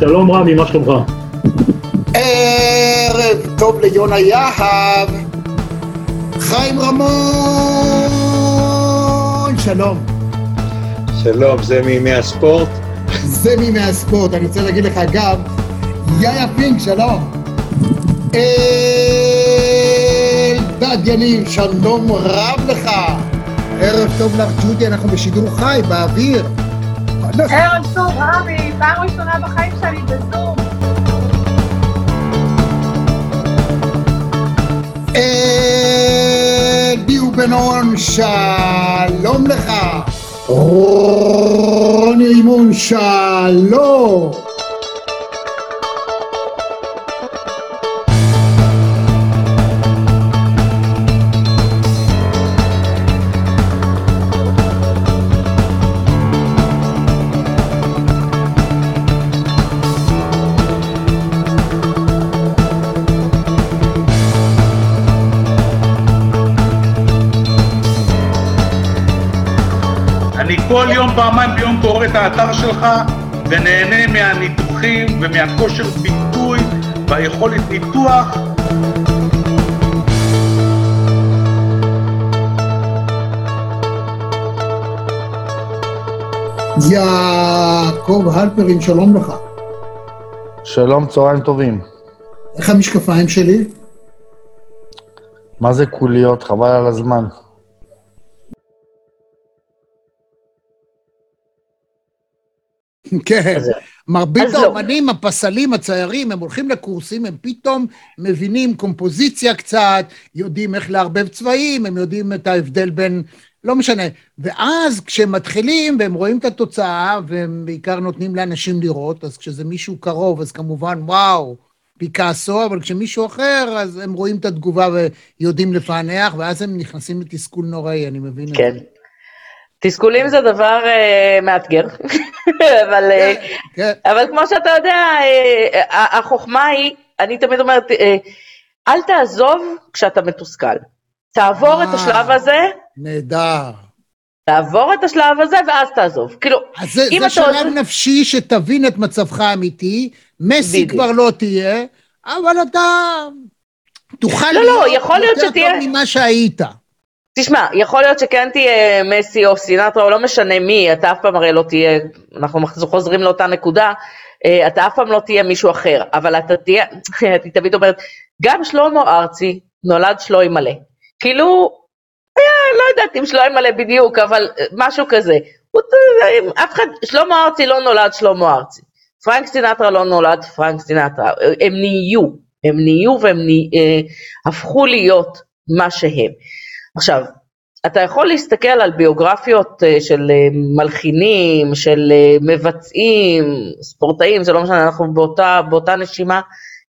שלום רמי, מה שלומך? ערב טוב ליונה יהב. חיים רמון, שלום. שלום, זה מימי הספורט? זה מימי הספורט, אני רוצה להגיד לך אגב, יאיה פינק, שלום. אלדד יניב, שלום רב לך. ערב טוב לך, ג'ודי, אנחנו בשידור חי, באוויר. ערב טוב, רמי, פעם ראשונה בחיים שלי בזום. אלי ובנון, שלום לך. רוני רימון, שלום. פעמיים ביום קורא את האתר שלך ונהנה מהניתוחים ומהכושר ביטוי והיכולת ניתוח. יעקב הלפרין, שלום לך. שלום, צהריים טובים. איך המשקפיים שלי? מה זה קוליות? חבל על הזמן. כן, מרבית אז לא. האומנים, הפסלים, הציירים, הם הולכים לקורסים, הם פתאום מבינים קומפוזיציה קצת, יודעים איך לערבב צבעים, הם יודעים את ההבדל בין... לא משנה. ואז כשהם מתחילים והם רואים את התוצאה, והם בעיקר נותנים לאנשים לראות, אז כשזה מישהו קרוב, אז כמובן, וואו, פיקאסו, אבל כשמישהו אחר, אז הם רואים את התגובה ויודעים לפענח, ואז הם נכנסים לתסכול נוראי, אני מבין את כן. זה. תסכולים זה דבר אה, מאתגר, אבל, אה, כן, אבל כמו שאתה יודע, אה, ה- החוכמה היא, אני תמיד אומרת, אה, אל תעזוב כשאתה מתוסכל. תעבור את. השלב הזה, נהדר. תעבור את השלב הזה ואז תעזוב. כאילו, אז זה, אם זה שלב עוד- נפשי שתבין את מצבך האמיתי, מסי בדיוק. כבר לא תהיה, אבל אתה תוכל לא, לא, להיות יכול להיות יותר שתהיה- טוב ממה שהיית. תשמע, יכול להיות שכן תהיה מסי או סינטרה, או לא משנה מי, אתה אף פעם הרי לא תהיה, אנחנו חוזרים לאותה נקודה, אה, אתה אף פעם לא תהיה מישהו אחר, אבל אתה תהיה, אני תמיד אומרת, גם שלמה ארצי נולד שלוי מלא. כאילו, אה, לא יודעת אם שלוי מלא בדיוק, אבל אה, משהו כזה. אה, אף אחד, שלמה ארצי לא נולד שלמה ארצי. פרנק סינטרה לא נולד פרנק סינטרה, הם נהיו, הם נהיו והם נה, הפכו להיות מה שהם. עכשיו, אתה יכול להסתכל על ביוגרפיות אה, של אה, מלחינים, של אה, מבצעים, ספורטאים, זה לא משנה, אנחנו באותה, באותה נשימה,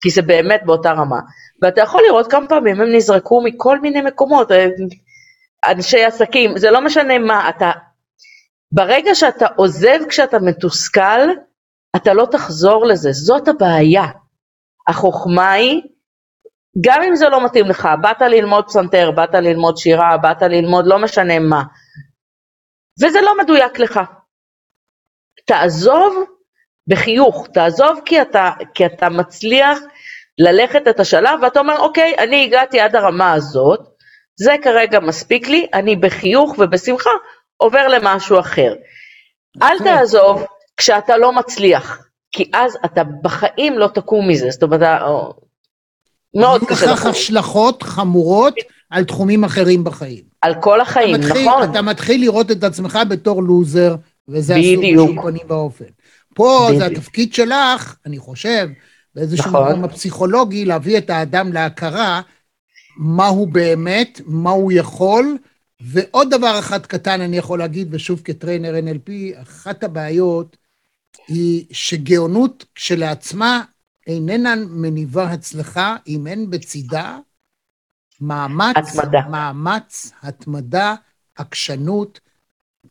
כי זה באמת באותה רמה. ואתה יכול לראות כמה פעמים הם נזרקו מכל מיני מקומות, אנשי עסקים, זה לא משנה מה, אתה, ברגע שאתה עוזב כשאתה מתוסכל, אתה לא תחזור לזה, זאת הבעיה. החוכמה היא, גם אם זה לא מתאים לך, באת ללמוד פסנתר, באת ללמוד שירה, באת ללמוד לא משנה מה, וזה לא מדויק לך. תעזוב בחיוך, תעזוב כי אתה, כי אתה מצליח ללכת את השלב, ואתה אומר, אוקיי, אני הגעתי עד הרמה הזאת, זה כרגע מספיק לי, אני בחיוך ובשמחה עובר למשהו אחר. אל יפה. תעזוב כשאתה לא מצליח, כי אז אתה בחיים לא תקום מזה, זאת אומרת, מאוד יהיו קשה לכך לקום. השלכות חמורות על תחומים אחרים בחיים. על כל החיים, אתה מתחיל, נכון? אתה מתחיל לראות את עצמך בתור לוזר, וזה אסור בדיוק. בשום פנים ואופן. פה זה בדיוק. התפקיד שלך, אני חושב, באיזשהו נכון. מקום הפסיכולוגי, להביא את האדם להכרה מה הוא באמת, מה הוא יכול, ועוד דבר אחד קטן אני יכול להגיד, ושוב כטריינר NLP, אחת הבעיות היא שגאונות כשלעצמה איננה מניבה הצלחה אם אין בצידה מאמץ, התמדה. מאמץ, התמדה, עקשנות.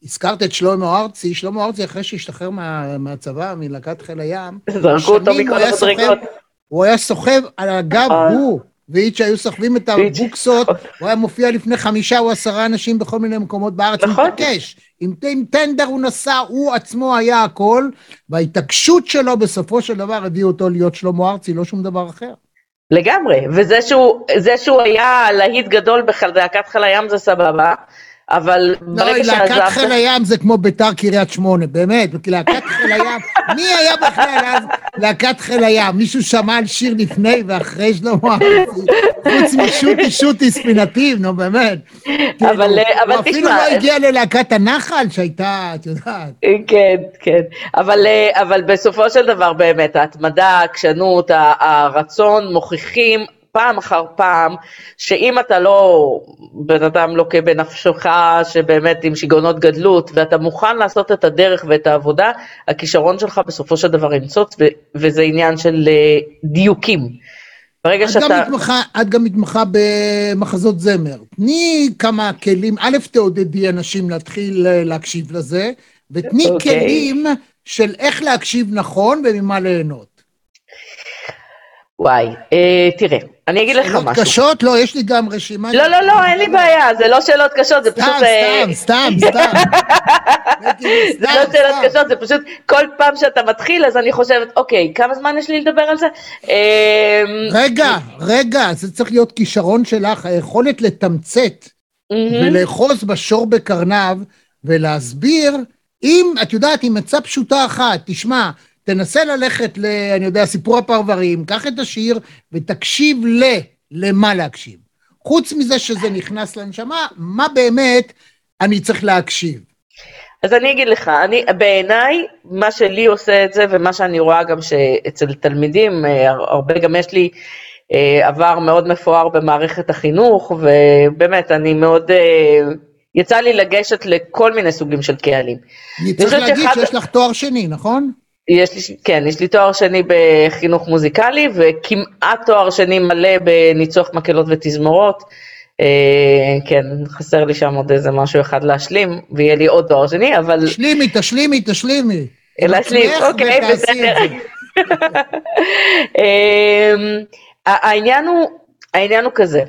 הזכרת את שלמה ארצי, שלמה ארצי אחרי שהשתחרר מה, מהצבא, מלהקת חיל הים, זרקו אותו מכל המדרגות. הוא היה סוחב על הגב, נכון. הוא ואיץ' היו סוחבים את הבוקסות, נכון. הוא היה מופיע לפני חמישה או עשרה אנשים בכל מיני מקומות בארץ, הוא נכון. התעקש, עם, עם טנדר הוא נסע, הוא עצמו היה הכל, וההתעקשות שלו בסופו של דבר הביאו אותו להיות שלמה ארצי, לא שום דבר אחר. לגמרי, וזה שהוא, שהוא היה להיט גדול בלהקת חיל הים זה סבבה, אבל לא, ברגע להקת חיל שעזבת, הים זה כמו ביתר קריית שמונה, באמת, כי להקת חיל הים, מי היה בכלל אז להקת חיל הים? מישהו שמע על שיר לפני ואחרי שלמה חוץ משוטי שוטי ספינתיו, נו באמת. אבל- כאילו, אבל הוא אפילו תשמע, לא הגיע ללהקת הנחל שהייתה, את יודעת. כן, כן, אבל, אה, אבל בסופו של דבר באמת ההתמדה, העקשנות, הרצון מוכיחים פעם אחר פעם, שאם אתה לא בן אדם לוקה בנפשך, שבאמת עם שיגעונות גדלות, ואתה מוכן לעשות את הדרך ואת העבודה, הכישרון שלך בסופו של דבר ינצוץ, וזה עניין של אה, דיוקים. ברגע את גם, שאתה... מתמחה, את גם מתמחה במחזות זמר. תני כמה כלים, א', תעודדי אנשים להתחיל אה, להקשיב לזה, ותני אוקיי. כלים של איך להקשיב נכון וממה ליהנות. וואי, אה, תראה, אני אגיד לך שאלות משהו. קשות? לא, יש לי גם רשימה. לא, לא, לא, אין לי בעיה, זה לא שאלות קשות, זה סתם, פשוט... אה, סתם, סתם, סתם. זה סתם, לא שאלות סתם. קשות, זה פשוט כל פעם שאתה מתחיל, אז אני חושבת, אוקיי, כמה זמן יש לי לדבר על זה? אמ, רגע, רגע, זה צריך להיות כישרון שלך, היכולת לתמצת. ולאחוז בשור בקרניו ולהסביר, אם, את יודעת, עם עצה פשוטה אחת, תשמע, תנסה ללכת ל... אני יודע, סיפור הפרברים, קח את השיר ותקשיב ל... למה להקשיב. חוץ מזה שזה נכנס לנשמה, מה באמת אני צריך להקשיב? אז אני אגיד לך, אני, בעיניי, מה שלי עושה את זה, ומה שאני רואה גם שאצל תלמידים, אה, הרבה, גם יש לי אה, עבר מאוד מפואר במערכת החינוך, ובאמת, אני מאוד, אה, יצא לי לגשת לכל מיני סוגים של קהלים. אני צריך להגיד שאחד... שיש לך תואר שני, נכון? יש לי, כן, יש לי תואר שני בחינוך מוזיקלי, וכמעט תואר שני מלא בניצוח מקהלות ותזמורות. אה, כן, חסר לי שם עוד איזה משהו אחד להשלים, ויהיה לי עוד תואר שני, אבל... תשלימי, תשלימי, תשלימי. להשלים, אוקיי, בסדר. העניין הוא, העניין הוא כזה,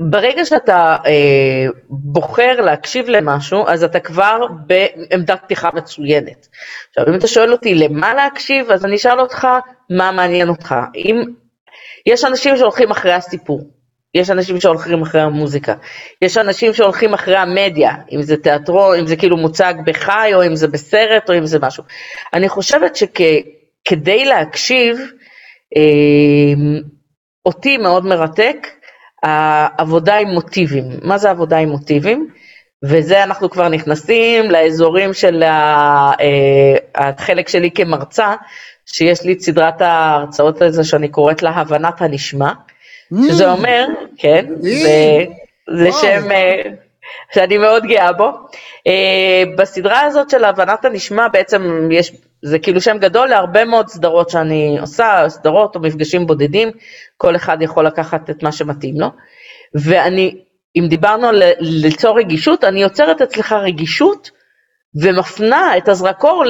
ברגע שאתה אה, בוחר להקשיב למשהו, אז אתה כבר בעמדת פתיחה מצוינת. עכשיו, אם אתה שואל אותי למה להקשיב, אז אני אשאל אותך מה מעניין אותך. אם... יש אנשים שהולכים אחרי הסיפור, יש אנשים שהולכים אחרי המוזיקה, יש אנשים שהולכים אחרי המדיה, אם זה תיאטרון, אם זה כאילו מוצג בחי, או אם זה בסרט, או אם זה משהו. אני חושבת שכדי שכ... להקשיב, אה, אותי מאוד מרתק העבודה עם מוטיבים. מה זה עבודה עם מוטיבים? וזה אנחנו כבר נכנסים לאזורים של אה, החלק שלי כמרצה, שיש לי את סדרת ההרצאות הזו שאני קוראת לה הבנת הנשמע, שזה mm. אומר, כן, זה, זה שם אה, שאני מאוד גאה בו. אה, בסדרה הזאת של הבנת הנשמע בעצם יש, זה כאילו שם גדול להרבה מאוד סדרות שאני עושה, סדרות או מפגשים בודדים, כל אחד יכול לקחת את מה שמתאים לו. ואני, אם דיברנו על ליצור רגישות, אני יוצרת אצלך רגישות ומפנה את הזרקור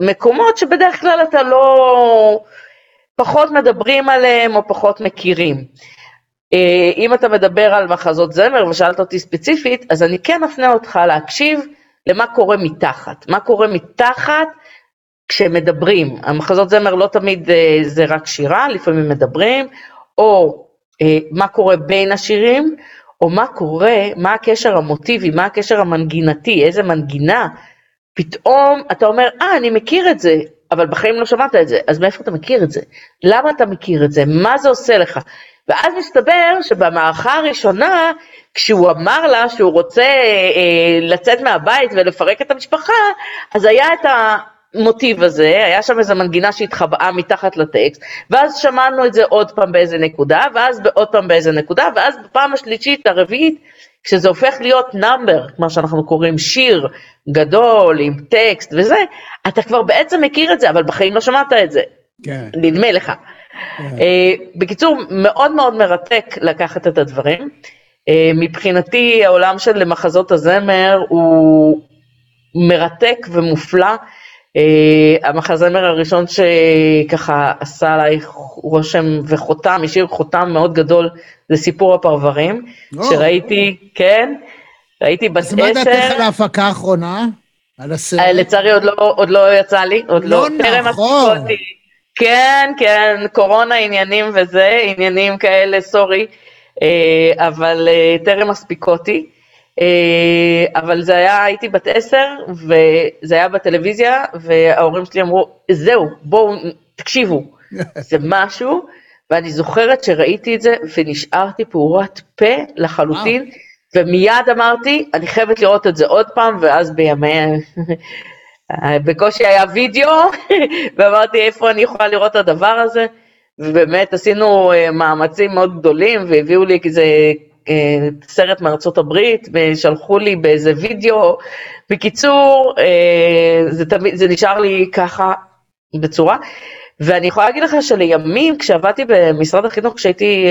למקומות שבדרך כלל אתה לא, פחות מדברים עליהם או פחות מכירים. אה, אם אתה מדבר על מחזות זמר ושאלת אותי ספציפית, אז אני כן אפנה אותך להקשיב למה קורה מתחת. מה קורה מתחת כשמדברים. המחזות זמר לא תמיד אה, זה רק שירה, לפעמים מדברים, או אה, מה קורה בין השירים, או מה קורה, מה הקשר המוטיבי, מה הקשר המנגינתי, איזה מנגינה. פתאום אתה אומר, אה, אני מכיר את זה, אבל בחיים לא שמעת את זה, אז מאיפה אתה מכיר את זה? למה אתה מכיר את זה? מה זה עושה לך? ואז מסתבר שבמערכה הראשונה, כשהוא אמר לה שהוא רוצה אה, לצאת מהבית ולפרק את המשפחה, אז היה את המוטיב הזה, היה שם איזו מנגינה שהתחבאה מתחת לטקסט, ואז שמענו את זה עוד פעם באיזה נקודה, ואז עוד פעם באיזה נקודה, ואז בפעם השלישית, הרביעית, כשזה הופך להיות נאמבר, מה שאנחנו קוראים שיר גדול עם טקסט וזה, אתה כבר בעצם מכיר את זה, אבל בחיים לא שמעת את זה. כן. נדמה לך. כן. Uh, בקיצור, מאוד מאוד מרתק לקחת את הדברים. Uh, מבחינתי העולם של מחזות הזמר הוא מרתק ומופלא. Uh, המחזמר הראשון שככה עשה עליי רושם וחותם, השאיר חותם מאוד גדול, זה סיפור הפרברים, oh. שראיתי, כן, ראיתי בת עשר. אז מה דעתך על ההפקה האחרונה? על הסרט? לצערי עוד לא, עוד לא יצא לי, עוד לא, לא נכון. כן, כן, קורונה עניינים וזה, עניינים כאלה, סורי, אה, אבל אה, טרם מספיק אותי. אה, אבל זה היה, הייתי בת עשר, וזה היה בטלוויזיה, וההורים שלי אמרו, זהו, בואו, תקשיבו, זה משהו, ואני זוכרת שראיתי את זה, ונשארתי פעורת פה לחלוטין, ומיד אמרתי, אני חייבת לראות את זה עוד פעם, ואז בימי בקושי היה וידאו, ואמרתי איפה אני יכולה לראות את הדבר הזה, ובאמת עשינו אה, מאמצים מאוד גדולים, והביאו לי איזה אה, סרט מארצות הברית, ושלחו לי באיזה וידאו. בקיצור, אה, זה, תמיד, זה נשאר לי ככה בצורה. ואני יכולה להגיד לך שלימים, כשעבדתי במשרד החינוך, כשהייתי,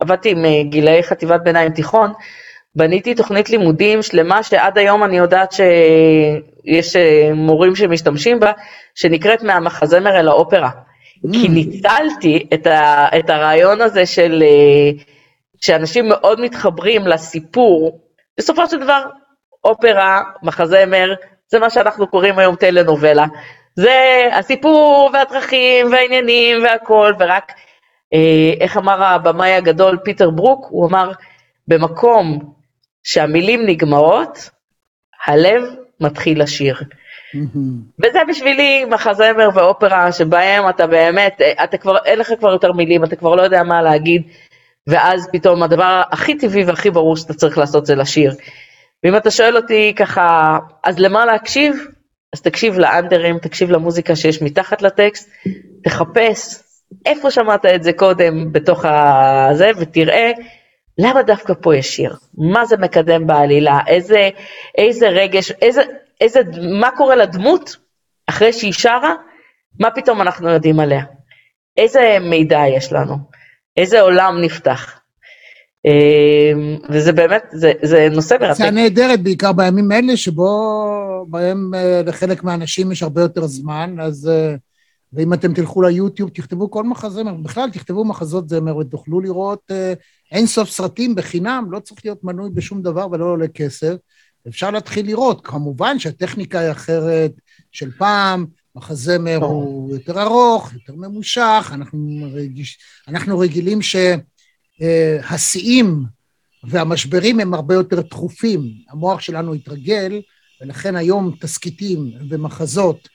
עבדתי עם גילאי חטיבת ביניים תיכון, בניתי תוכנית לימודים שלמה שעד היום אני יודעת שיש אה, מורים שמשתמשים בה, שנקראת מהמחזמר אל האופרה. Mm. כי ניצלתי את, ה, את הרעיון הזה של אה, שאנשים מאוד מתחברים לסיפור, בסופו של דבר אופרה, מחזמר, זה מה שאנחנו קוראים היום טלנובלה. זה הסיפור והדרכים והעניינים והכל, ורק, אה, איך אמר הבמאי הגדול פיטר ברוק, הוא אמר, במקום שהמילים נגמרות, הלב מתחיל לשיר. וזה בשבילי מחזמר ואופרה שבהם אתה באמת, אתה כבר, אין לך כבר יותר מילים, אתה כבר לא יודע מה להגיד, ואז פתאום הדבר הכי טבעי והכי ברור שאתה צריך לעשות זה לשיר. ואם אתה שואל אותי ככה, אז למה להקשיב? אז תקשיב לאנדרים, תקשיב למוזיקה שיש מתחת לטקסט, תחפש איפה שמעת את זה קודם בתוך הזה, ותראה למה דווקא פה יש שיר? מה זה מקדם בעלילה? איזה, איזה רגש, איזה, איזה, מה קורה לדמות אחרי שהיא שרה? מה פתאום אנחנו יודעים עליה? איזה מידע יש לנו? איזה עולם נפתח? אמ, וזה באמת, זה, זה נושא מרתק. זה נהדרת, בעיקר בימים אלה, שבו, בהם אה, לחלק מהאנשים יש הרבה יותר זמן, אז... אה, ואם אתם תלכו ליוטיוב, תכתבו כל מחזמר, בכלל תכתבו מחזות זמר ותוכלו לראות אה, אין סוף סרטים בחינם, לא צריך להיות מנוי בשום דבר ולא עולה כסף. אפשר להתחיל לראות. כמובן שהטכניקה היא אחרת של פעם, מחזמר הוא יותר ארוך, יותר ממושך, אנחנו, רגיש, אנחנו רגילים שהשיאים והמשברים הם הרבה יותר תכופים. המוח שלנו התרגל, ולכן היום תסכיתים ומחזות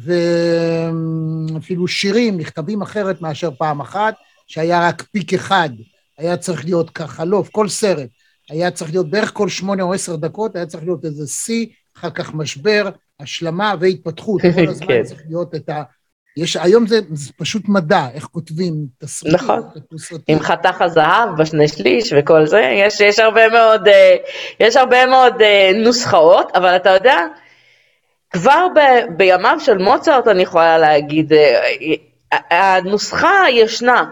ואפילו שירים נכתבים אחרת מאשר פעם אחת, שהיה רק פיק אחד, היה צריך להיות לא, כל סרט, היה צריך להיות בערך כל שמונה או עשר דקות, היה צריך להיות איזה שיא, אחר כך משבר, השלמה והתפתחות, כל הזמן כן. צריך להיות את ה... יש, היום זה, זה פשוט מדע, איך כותבים תסריטים. נכון, עם חתך הזהב בשני שליש וכל זה, יש, יש הרבה מאוד, אה, יש הרבה מאוד אה, נוסחאות, אבל אתה יודע, כבר ב, בימיו של מוצרט אני יכולה להגיד, אה, הנוסחה ישנה,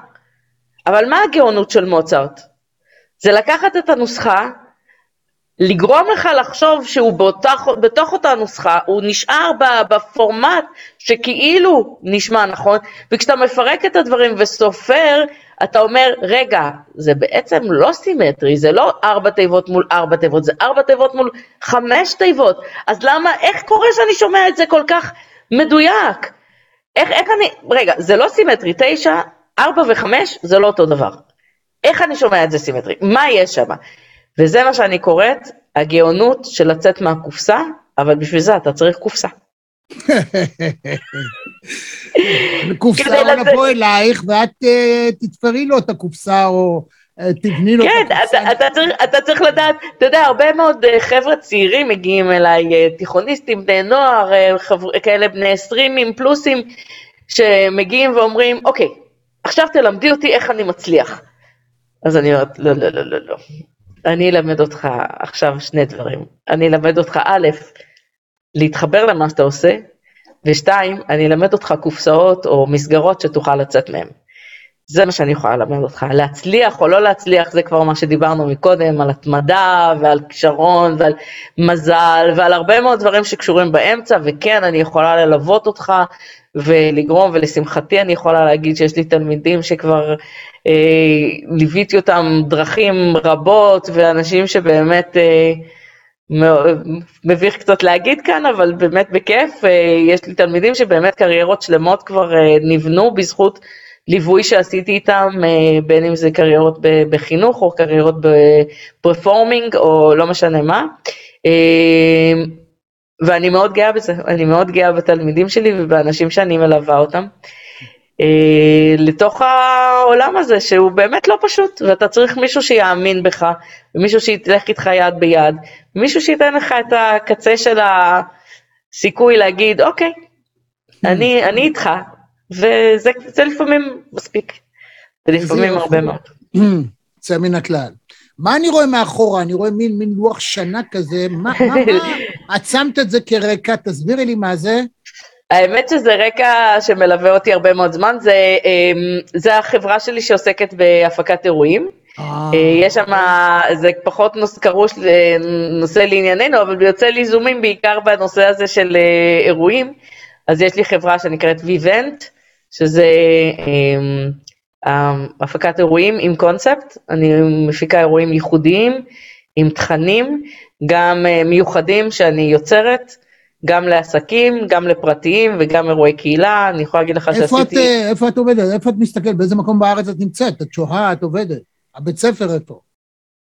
אבל מה הגאונות של מוצרט? זה לקחת את הנוסחה, לגרום לך לחשוב שהוא באותך, בתוך אותה נוסחה, הוא נשאר בפורמט שכאילו נשמע נכון, וכשאתה מפרק את הדברים וסופר, אתה אומר, רגע, זה בעצם לא סימטרי, זה לא ארבע תיבות מול ארבע תיבות, זה ארבע תיבות מול חמש תיבות, אז למה, איך קורה שאני שומע את זה כל כך מדויק? איך, איך אני, רגע, זה לא סימטרי, תשע, ארבע וחמש זה לא אותו דבר. איך אני שומע את זה סימטרי? מה יש שם? וזה מה שאני קוראת, הגאונות של לצאת מהקופסה, אבל בשביל זה אתה צריך קופסה. קופסה לבוא אלייך ואת אה, תתפרי לו את הקופסה או אה, תבני לו את הקופסה. כן, אתה, צריך, לדעת, אתה יודע, הרבה מאוד אה, חבר'ה צעירים מגיעים אליי, תיכוניסטים, בני נוער, כאלה בני עשרים פלוסים, שמגיעים ואומרים, אוקיי, עכשיו תלמדי אותי איך אני מצליח. אז אני אומרת, לא, לא, לא, לא, לא. אני אלמד אותך עכשיו שני דברים. אני אלמד אותך, א', להתחבר למה שאתה עושה, ושתיים, אני אלמד אותך קופסאות או מסגרות שתוכל לצאת מהן. זה מה שאני יכולה ללמד אותך. להצליח או לא להצליח, זה כבר מה שדיברנו מקודם, על התמדה ועל כישרון ועל מזל ועל הרבה מאוד דברים שקשורים באמצע, וכן, אני יכולה ללוות אותך ולגרום, ולשמחתי אני יכולה להגיד שיש לי תלמידים שכבר אה, ליוויתי אותם דרכים רבות, ואנשים שבאמת... אה, מביך קצת להגיד כאן, אבל באמת בכיף, אה, יש לי תלמידים שבאמת קריירות שלמות כבר אה, נבנו בזכות ליווי שעשיתי איתם, אה, בין אם זה קריירות בחינוך או קריירות בפרפורמינג או לא משנה מה. ואני מאוד גאה בזה, אני מאוד גאה בתלמידים שלי ובאנשים שאני מלווה אותם. לתוך העולם הזה שהוא באמת לא פשוט, ואתה צריך מישהו שיאמין בך, ומישהו שילך איתך יד ביד, ומישהו שייתן לך את הקצה של הסיכוי להגיד, אוקיי, אני, אני איתך, וזה לפעמים מספיק, ולפעמים הרבה מאוד. יוצא מן הכלל. מה אני רואה מאחורה? אני רואה מין, מין לוח שנה כזה, מה, מה, מה? את שמת את זה כרקע, תסבירי לי מה זה. האמת שזה רקע שמלווה אותי הרבה מאוד זמן, זה, אמ, זה החברה שלי שעוסקת בהפקת אירועים. אה. אה, יש שם, זה פחות קרוש נושא לענייננו, אבל יוצא לי זומים בעיקר בנושא הזה של אה, אירועים. אז יש לי חברה שנקראת ויבנט, שזה אמ, הפקת אירועים עם קונספט, אני מפיקה אירועים ייחודיים, עם תכנים, גם מיוחדים שאני יוצרת. גם לעסקים, גם לפרטיים וגם אירועי קהילה, אני יכולה להגיד לך איפה שעשיתי... את, אה, איפה את עובדת? איפה את מסתכלת? באיזה מקום בארץ את נמצאת? את שוהה, את עובדת? הבית ספר איפה?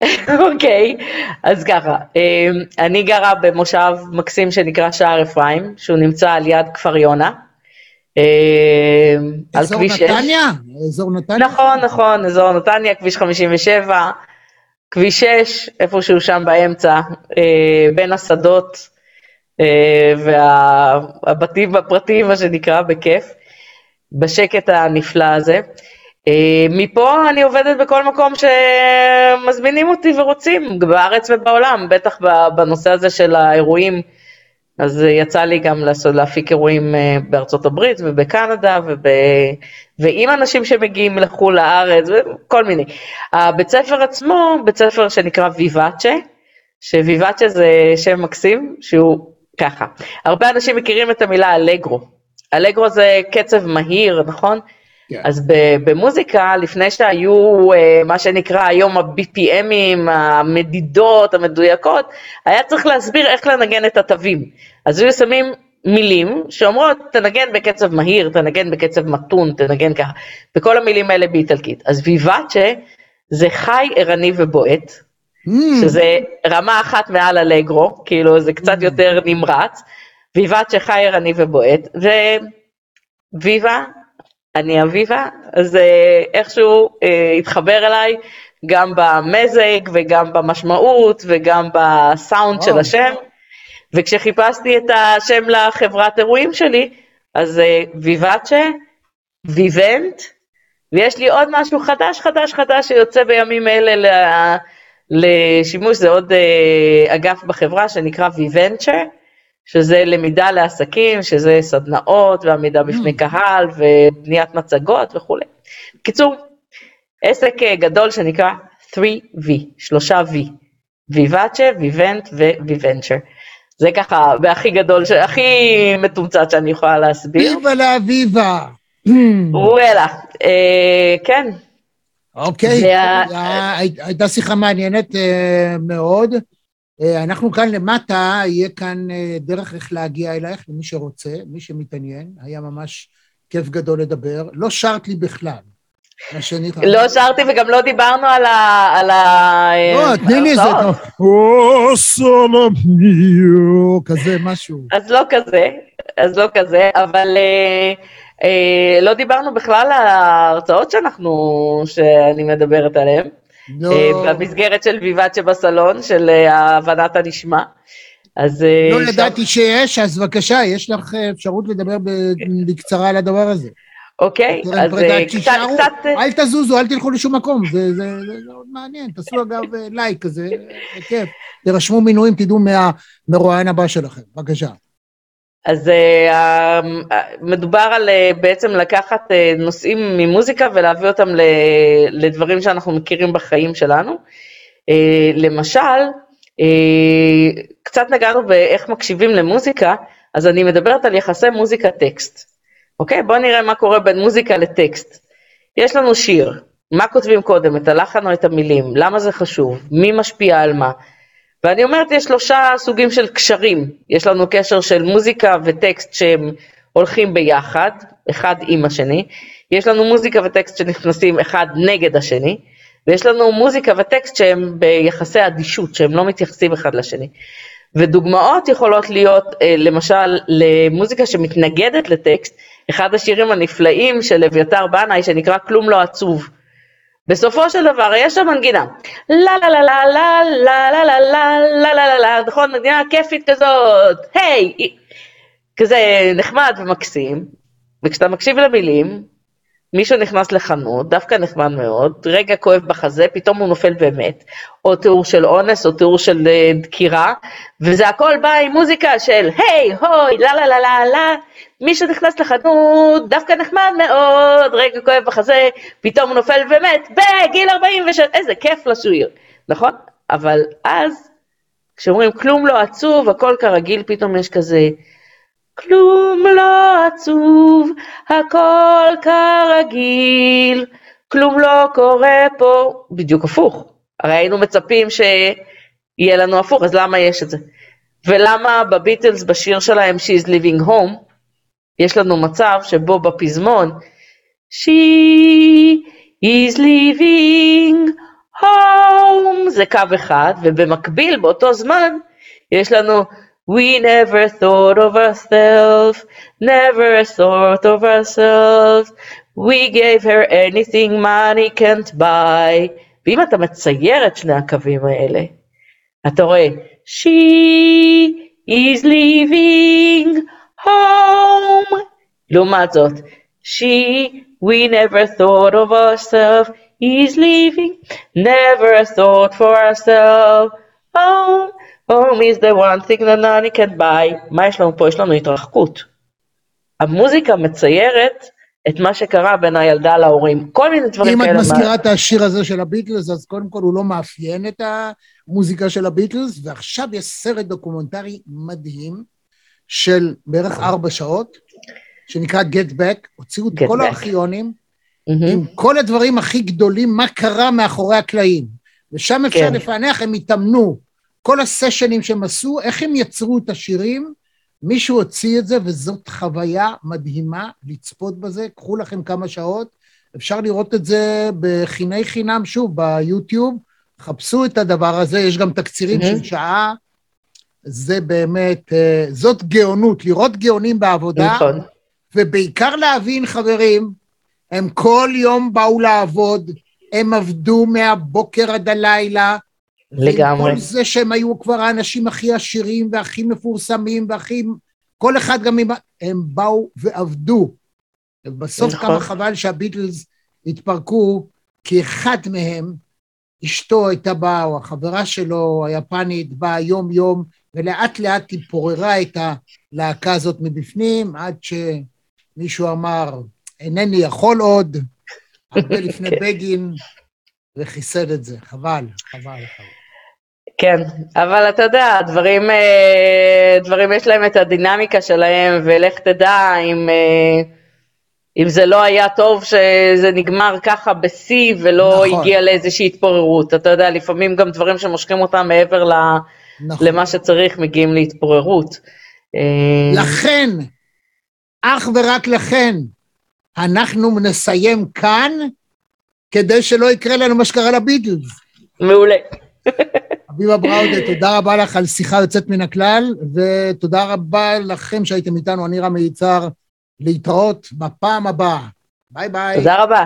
אוקיי, אז ככה, אה, אני גרה במושב מקסים שנקרא שער אפרים, שהוא נמצא על יד כפר יונה. על אזור כביש 6. נתניה? אזור נתניה? נכון, נכון, אזור נתניה, כביש 57, כביש 6, איפשהו שם באמצע, אה, בין השדות והבתים הפרטיים, מה שנקרא, בכיף, בשקט הנפלא הזה. אה, מפה אני עובדת בכל מקום שמזמינים אותי ורוצים, בארץ ובעולם, בטח בנושא הזה של האירועים. אז אה, יצא לי גם לעשות, להפיק אירועים אה, בארצות הברית ובקנדה וב... ועם אנשים שמגיעים לחו"ל לארץ וכל מיני. הבית ספר עצמו, בית ספר שנקרא ויבאצ'ה, שוויבאצ'ה זה שם מקסים, שהוא ככה. הרבה אנשים מכירים את המילה אלגרו. אלגרו זה קצב מהיר, נכון? כן. אז במוזיקה, לפני שהיו אה, מה שנקרא היום ה-BPMים, המדידות המדויקות, היה צריך להסביר איך לנגן את התווים. אז היו שמים מילים שאומרות, תנגן בקצב מהיר, תנגן בקצב מתון, תנגן ככה, וכל המילים האלה באיטלקית. אז ויבאצ'ה זה חי, ערני ובועט, שזה רמה אחת מעל אלגרו, כאילו זה קצת יותר נמרץ, ויבאצ'ה חי, ערני ובועט, וויבה, אני אביבה, אז איכשהו אה, התחבר אליי גם במזג וגם במשמעות וגם בסאונד של וואו. השם, וכשחיפשתי את השם לחברת אירועים שלי, אז אה, ויבאצ'ה, ויבנט, ויש לי עוד משהו חדש חדש חדש שיוצא בימים אלה ל- לשימוש, זה עוד אה, אגף בחברה שנקרא ויבנצ'ר, שזה למידה לעסקים, שזה סדנאות ועמידה בפני קהל ובניית מצגות וכולי. בקיצור, עסק אה, גדול שנקרא 3V, שלושה V, ויבאצ'ה, ויבנט וויבנצ'ר. זה ככה, בהכי גדול, הכי מתומצת שאני יכולה להסביר. ויבה לאביבה. וואלה, אה, כן, אוקיי, זה ה- היה- הי- הייתה שיחה מעניינת אה, מאוד. אה, אנחנו כאן למטה, יהיה כאן אה, דרך איך להגיע אלייך, למי שרוצה, מי שמתעניין. היה ממש כיף גדול לדבר. לא שרת לי בכלל. לא שרתי וגם לא דיברנו על ה... על ה... לא, תני לי איזה... או, סולומיו, כזה משהו. אז לא כזה, אז לא כזה, אבל אה, אה, לא דיברנו בכלל על ההרצאות שאנחנו, שאני מדברת עליהן, לא, אה, במסגרת של ויבאצ'ה בסלון, של אה, הבנת הנשמע. אז... אה, לא שם- ידעתי שיש, אז בבקשה, יש לך אה, אפשרות לדבר בקצרה על הדבר הזה. אוקיי, אז אה, קצת, קצת, אה, אל תזוזו, אל תלכו לשום מקום, זה, זה, זה מאוד מעניין. תעשו אגב אה, לייק כזה, זה כיף. תירשמו מינויים, תדעו מהמרואיין הבא שלכם. בבקשה. אז אה, אה, מדובר על אה, בעצם לקחת נושאים ממוזיקה ולהביא אותם לדברים שאנחנו מכירים בחיים שלנו. למשל, קצת נגענו באיך מקשיבים למוזיקה, אז אני מדברת על יחסי מוזיקה-טקסט. אוקיי? בואו נראה מה קורה בין מוזיקה לטקסט. יש לנו שיר, מה כותבים קודם, את הלחן או את המילים? למה זה חשוב? מי משפיע על מה? ואני אומרת, יש שלושה סוגים של קשרים. יש לנו קשר של מוזיקה וטקסט שהם הולכים ביחד, אחד עם השני. יש לנו מוזיקה וטקסט שנכנסים אחד נגד השני. ויש לנו מוזיקה וטקסט שהם ביחסי אדישות, שהם לא מתייחסים אחד לשני. ודוגמאות יכולות להיות, אה, למשל, למוזיקה שמתנגדת לטקסט, אחד השירים הנפלאים של אביתר בנאי, שנקרא כלום לא עצוב. בסופו של דבר יש שם מנגינה, לה לה לה לה לה לה לה לה לה לה לה לה לה, נכון, מנגינה כיפית כזאת, היי, כזה נחמד ומקסים, וכשאתה מקשיב למילים, מישהו נכנס לחנות, דווקא נחמד מאוד, רגע כואב בחזה, פתאום הוא נופל ומת, או תיאור של אונס, או תיאור של אה, דקירה, וזה הכל בא עם מוזיקה של היי, הוי, לה לה לה לה לה, מישהו נכנס לחנות, דווקא נחמד מאוד, רגע כואב בחזה, פתאום הוא נופל ומת, בגיל 46, איזה כיף לשיר, נכון? אבל אז, כשאומרים כלום לא עצוב, הכל כרגיל, פתאום יש כזה, כלום לא עצוב, הכל כרגיל, כלום לא קורה פה, בדיוק הפוך. הרי היינו מצפים שיהיה לנו הפוך, אז למה יש את זה? ולמה בביטלס, בשיר שלהם She's Living Home, יש לנו מצב שבו בפזמון, She is living home, זה קו אחד, ובמקביל, באותו זמן, יש לנו We never thought of ourselves, never a thought of ourselves, we gave her anything money can't buy. ואם אתה מצייר את שני הקווים האלה, אתה רואה, She is leaving home. לעומת זאת, She, we never thought of ourselves, is leaving, never a thought for ourselves. Home, Home is the one thing that money can buy. מה יש לנו פה? יש לנו התרחקות. המוזיקה מציירת את מה שקרה בין הילדה להורים. כל מיני דברים אם כאלה. את מה- מזכירה את השיר הזה של הביטלס, אז קודם כל הוא לא מאפיין את המוזיקה של הביטלס, ועכשיו יש סרט דוקומנטרי מדהים של בערך ארבע שעות, שנקרא Get Back, הוציאו את כל. הארכיונים, מהמם. עם כל הדברים הכי גדולים, מה קרה מאחורי הקלעים. ושם אפשר כן. לפענח, הם התאמנו, כל הסשנים שהם עשו, איך הם יצרו את השירים, מישהו הוציא את זה, וזאת חוויה מדהימה לצפות בזה. קחו לכם כמה שעות, אפשר לראות את זה בחיני חינם, שוב, ביוטיוב. חפשו את הדבר הזה, יש גם תקצירים. של שעה. זה באמת, אה, זאת גאונות, לראות גאונים בעבודה. נכון. ובעיקר להבין, חברים, הם כל יום באו לעבוד, הם עבדו מהבוקר עד הלילה. לגמרי. ועם כל זה שהם היו כבר האנשים הכי עשירים והכי מפורסמים והכי... כל אחד גם עם... הם באו ועבדו. ובסוף נכון. כמה חבל שהביטלס התפרקו, כי אחד מהם, אשתו הייתה באה, או החברה שלו, היפנית, באה יום-יום, ולאט לאט היא פוררה את הלהקה הזאת מבפנים, עד שמישהו אמר, אינני יכול עוד, הרבה לפני כן. בגין, וחיסד את זה. חבל, חבל, חבל. כן, אבל אתה יודע, דברים, אה, דברים יש להם את הדינמיקה שלהם, ולך תדע אם, אה, אם זה לא היה טוב שזה נגמר ככה בשיא ולא נכון. הגיע לאיזושהי התפוררות. אתה יודע, לפעמים גם דברים שמושכים אותם מעבר ל, נכון. למה שצריך מגיעים להתפוררות. אה, לכן, אך ורק לכן, אנחנו נסיים כאן, כדי שלא יקרה לנו מה שקרה לביטלס. מעולה. אביבה בראודה, תודה רבה לך על שיחה יוצאת מן הכלל, ותודה רבה לכם שהייתם איתנו, אני רמי יצהר, להתראות בפעם הבאה. ביי ביי. תודה רבה.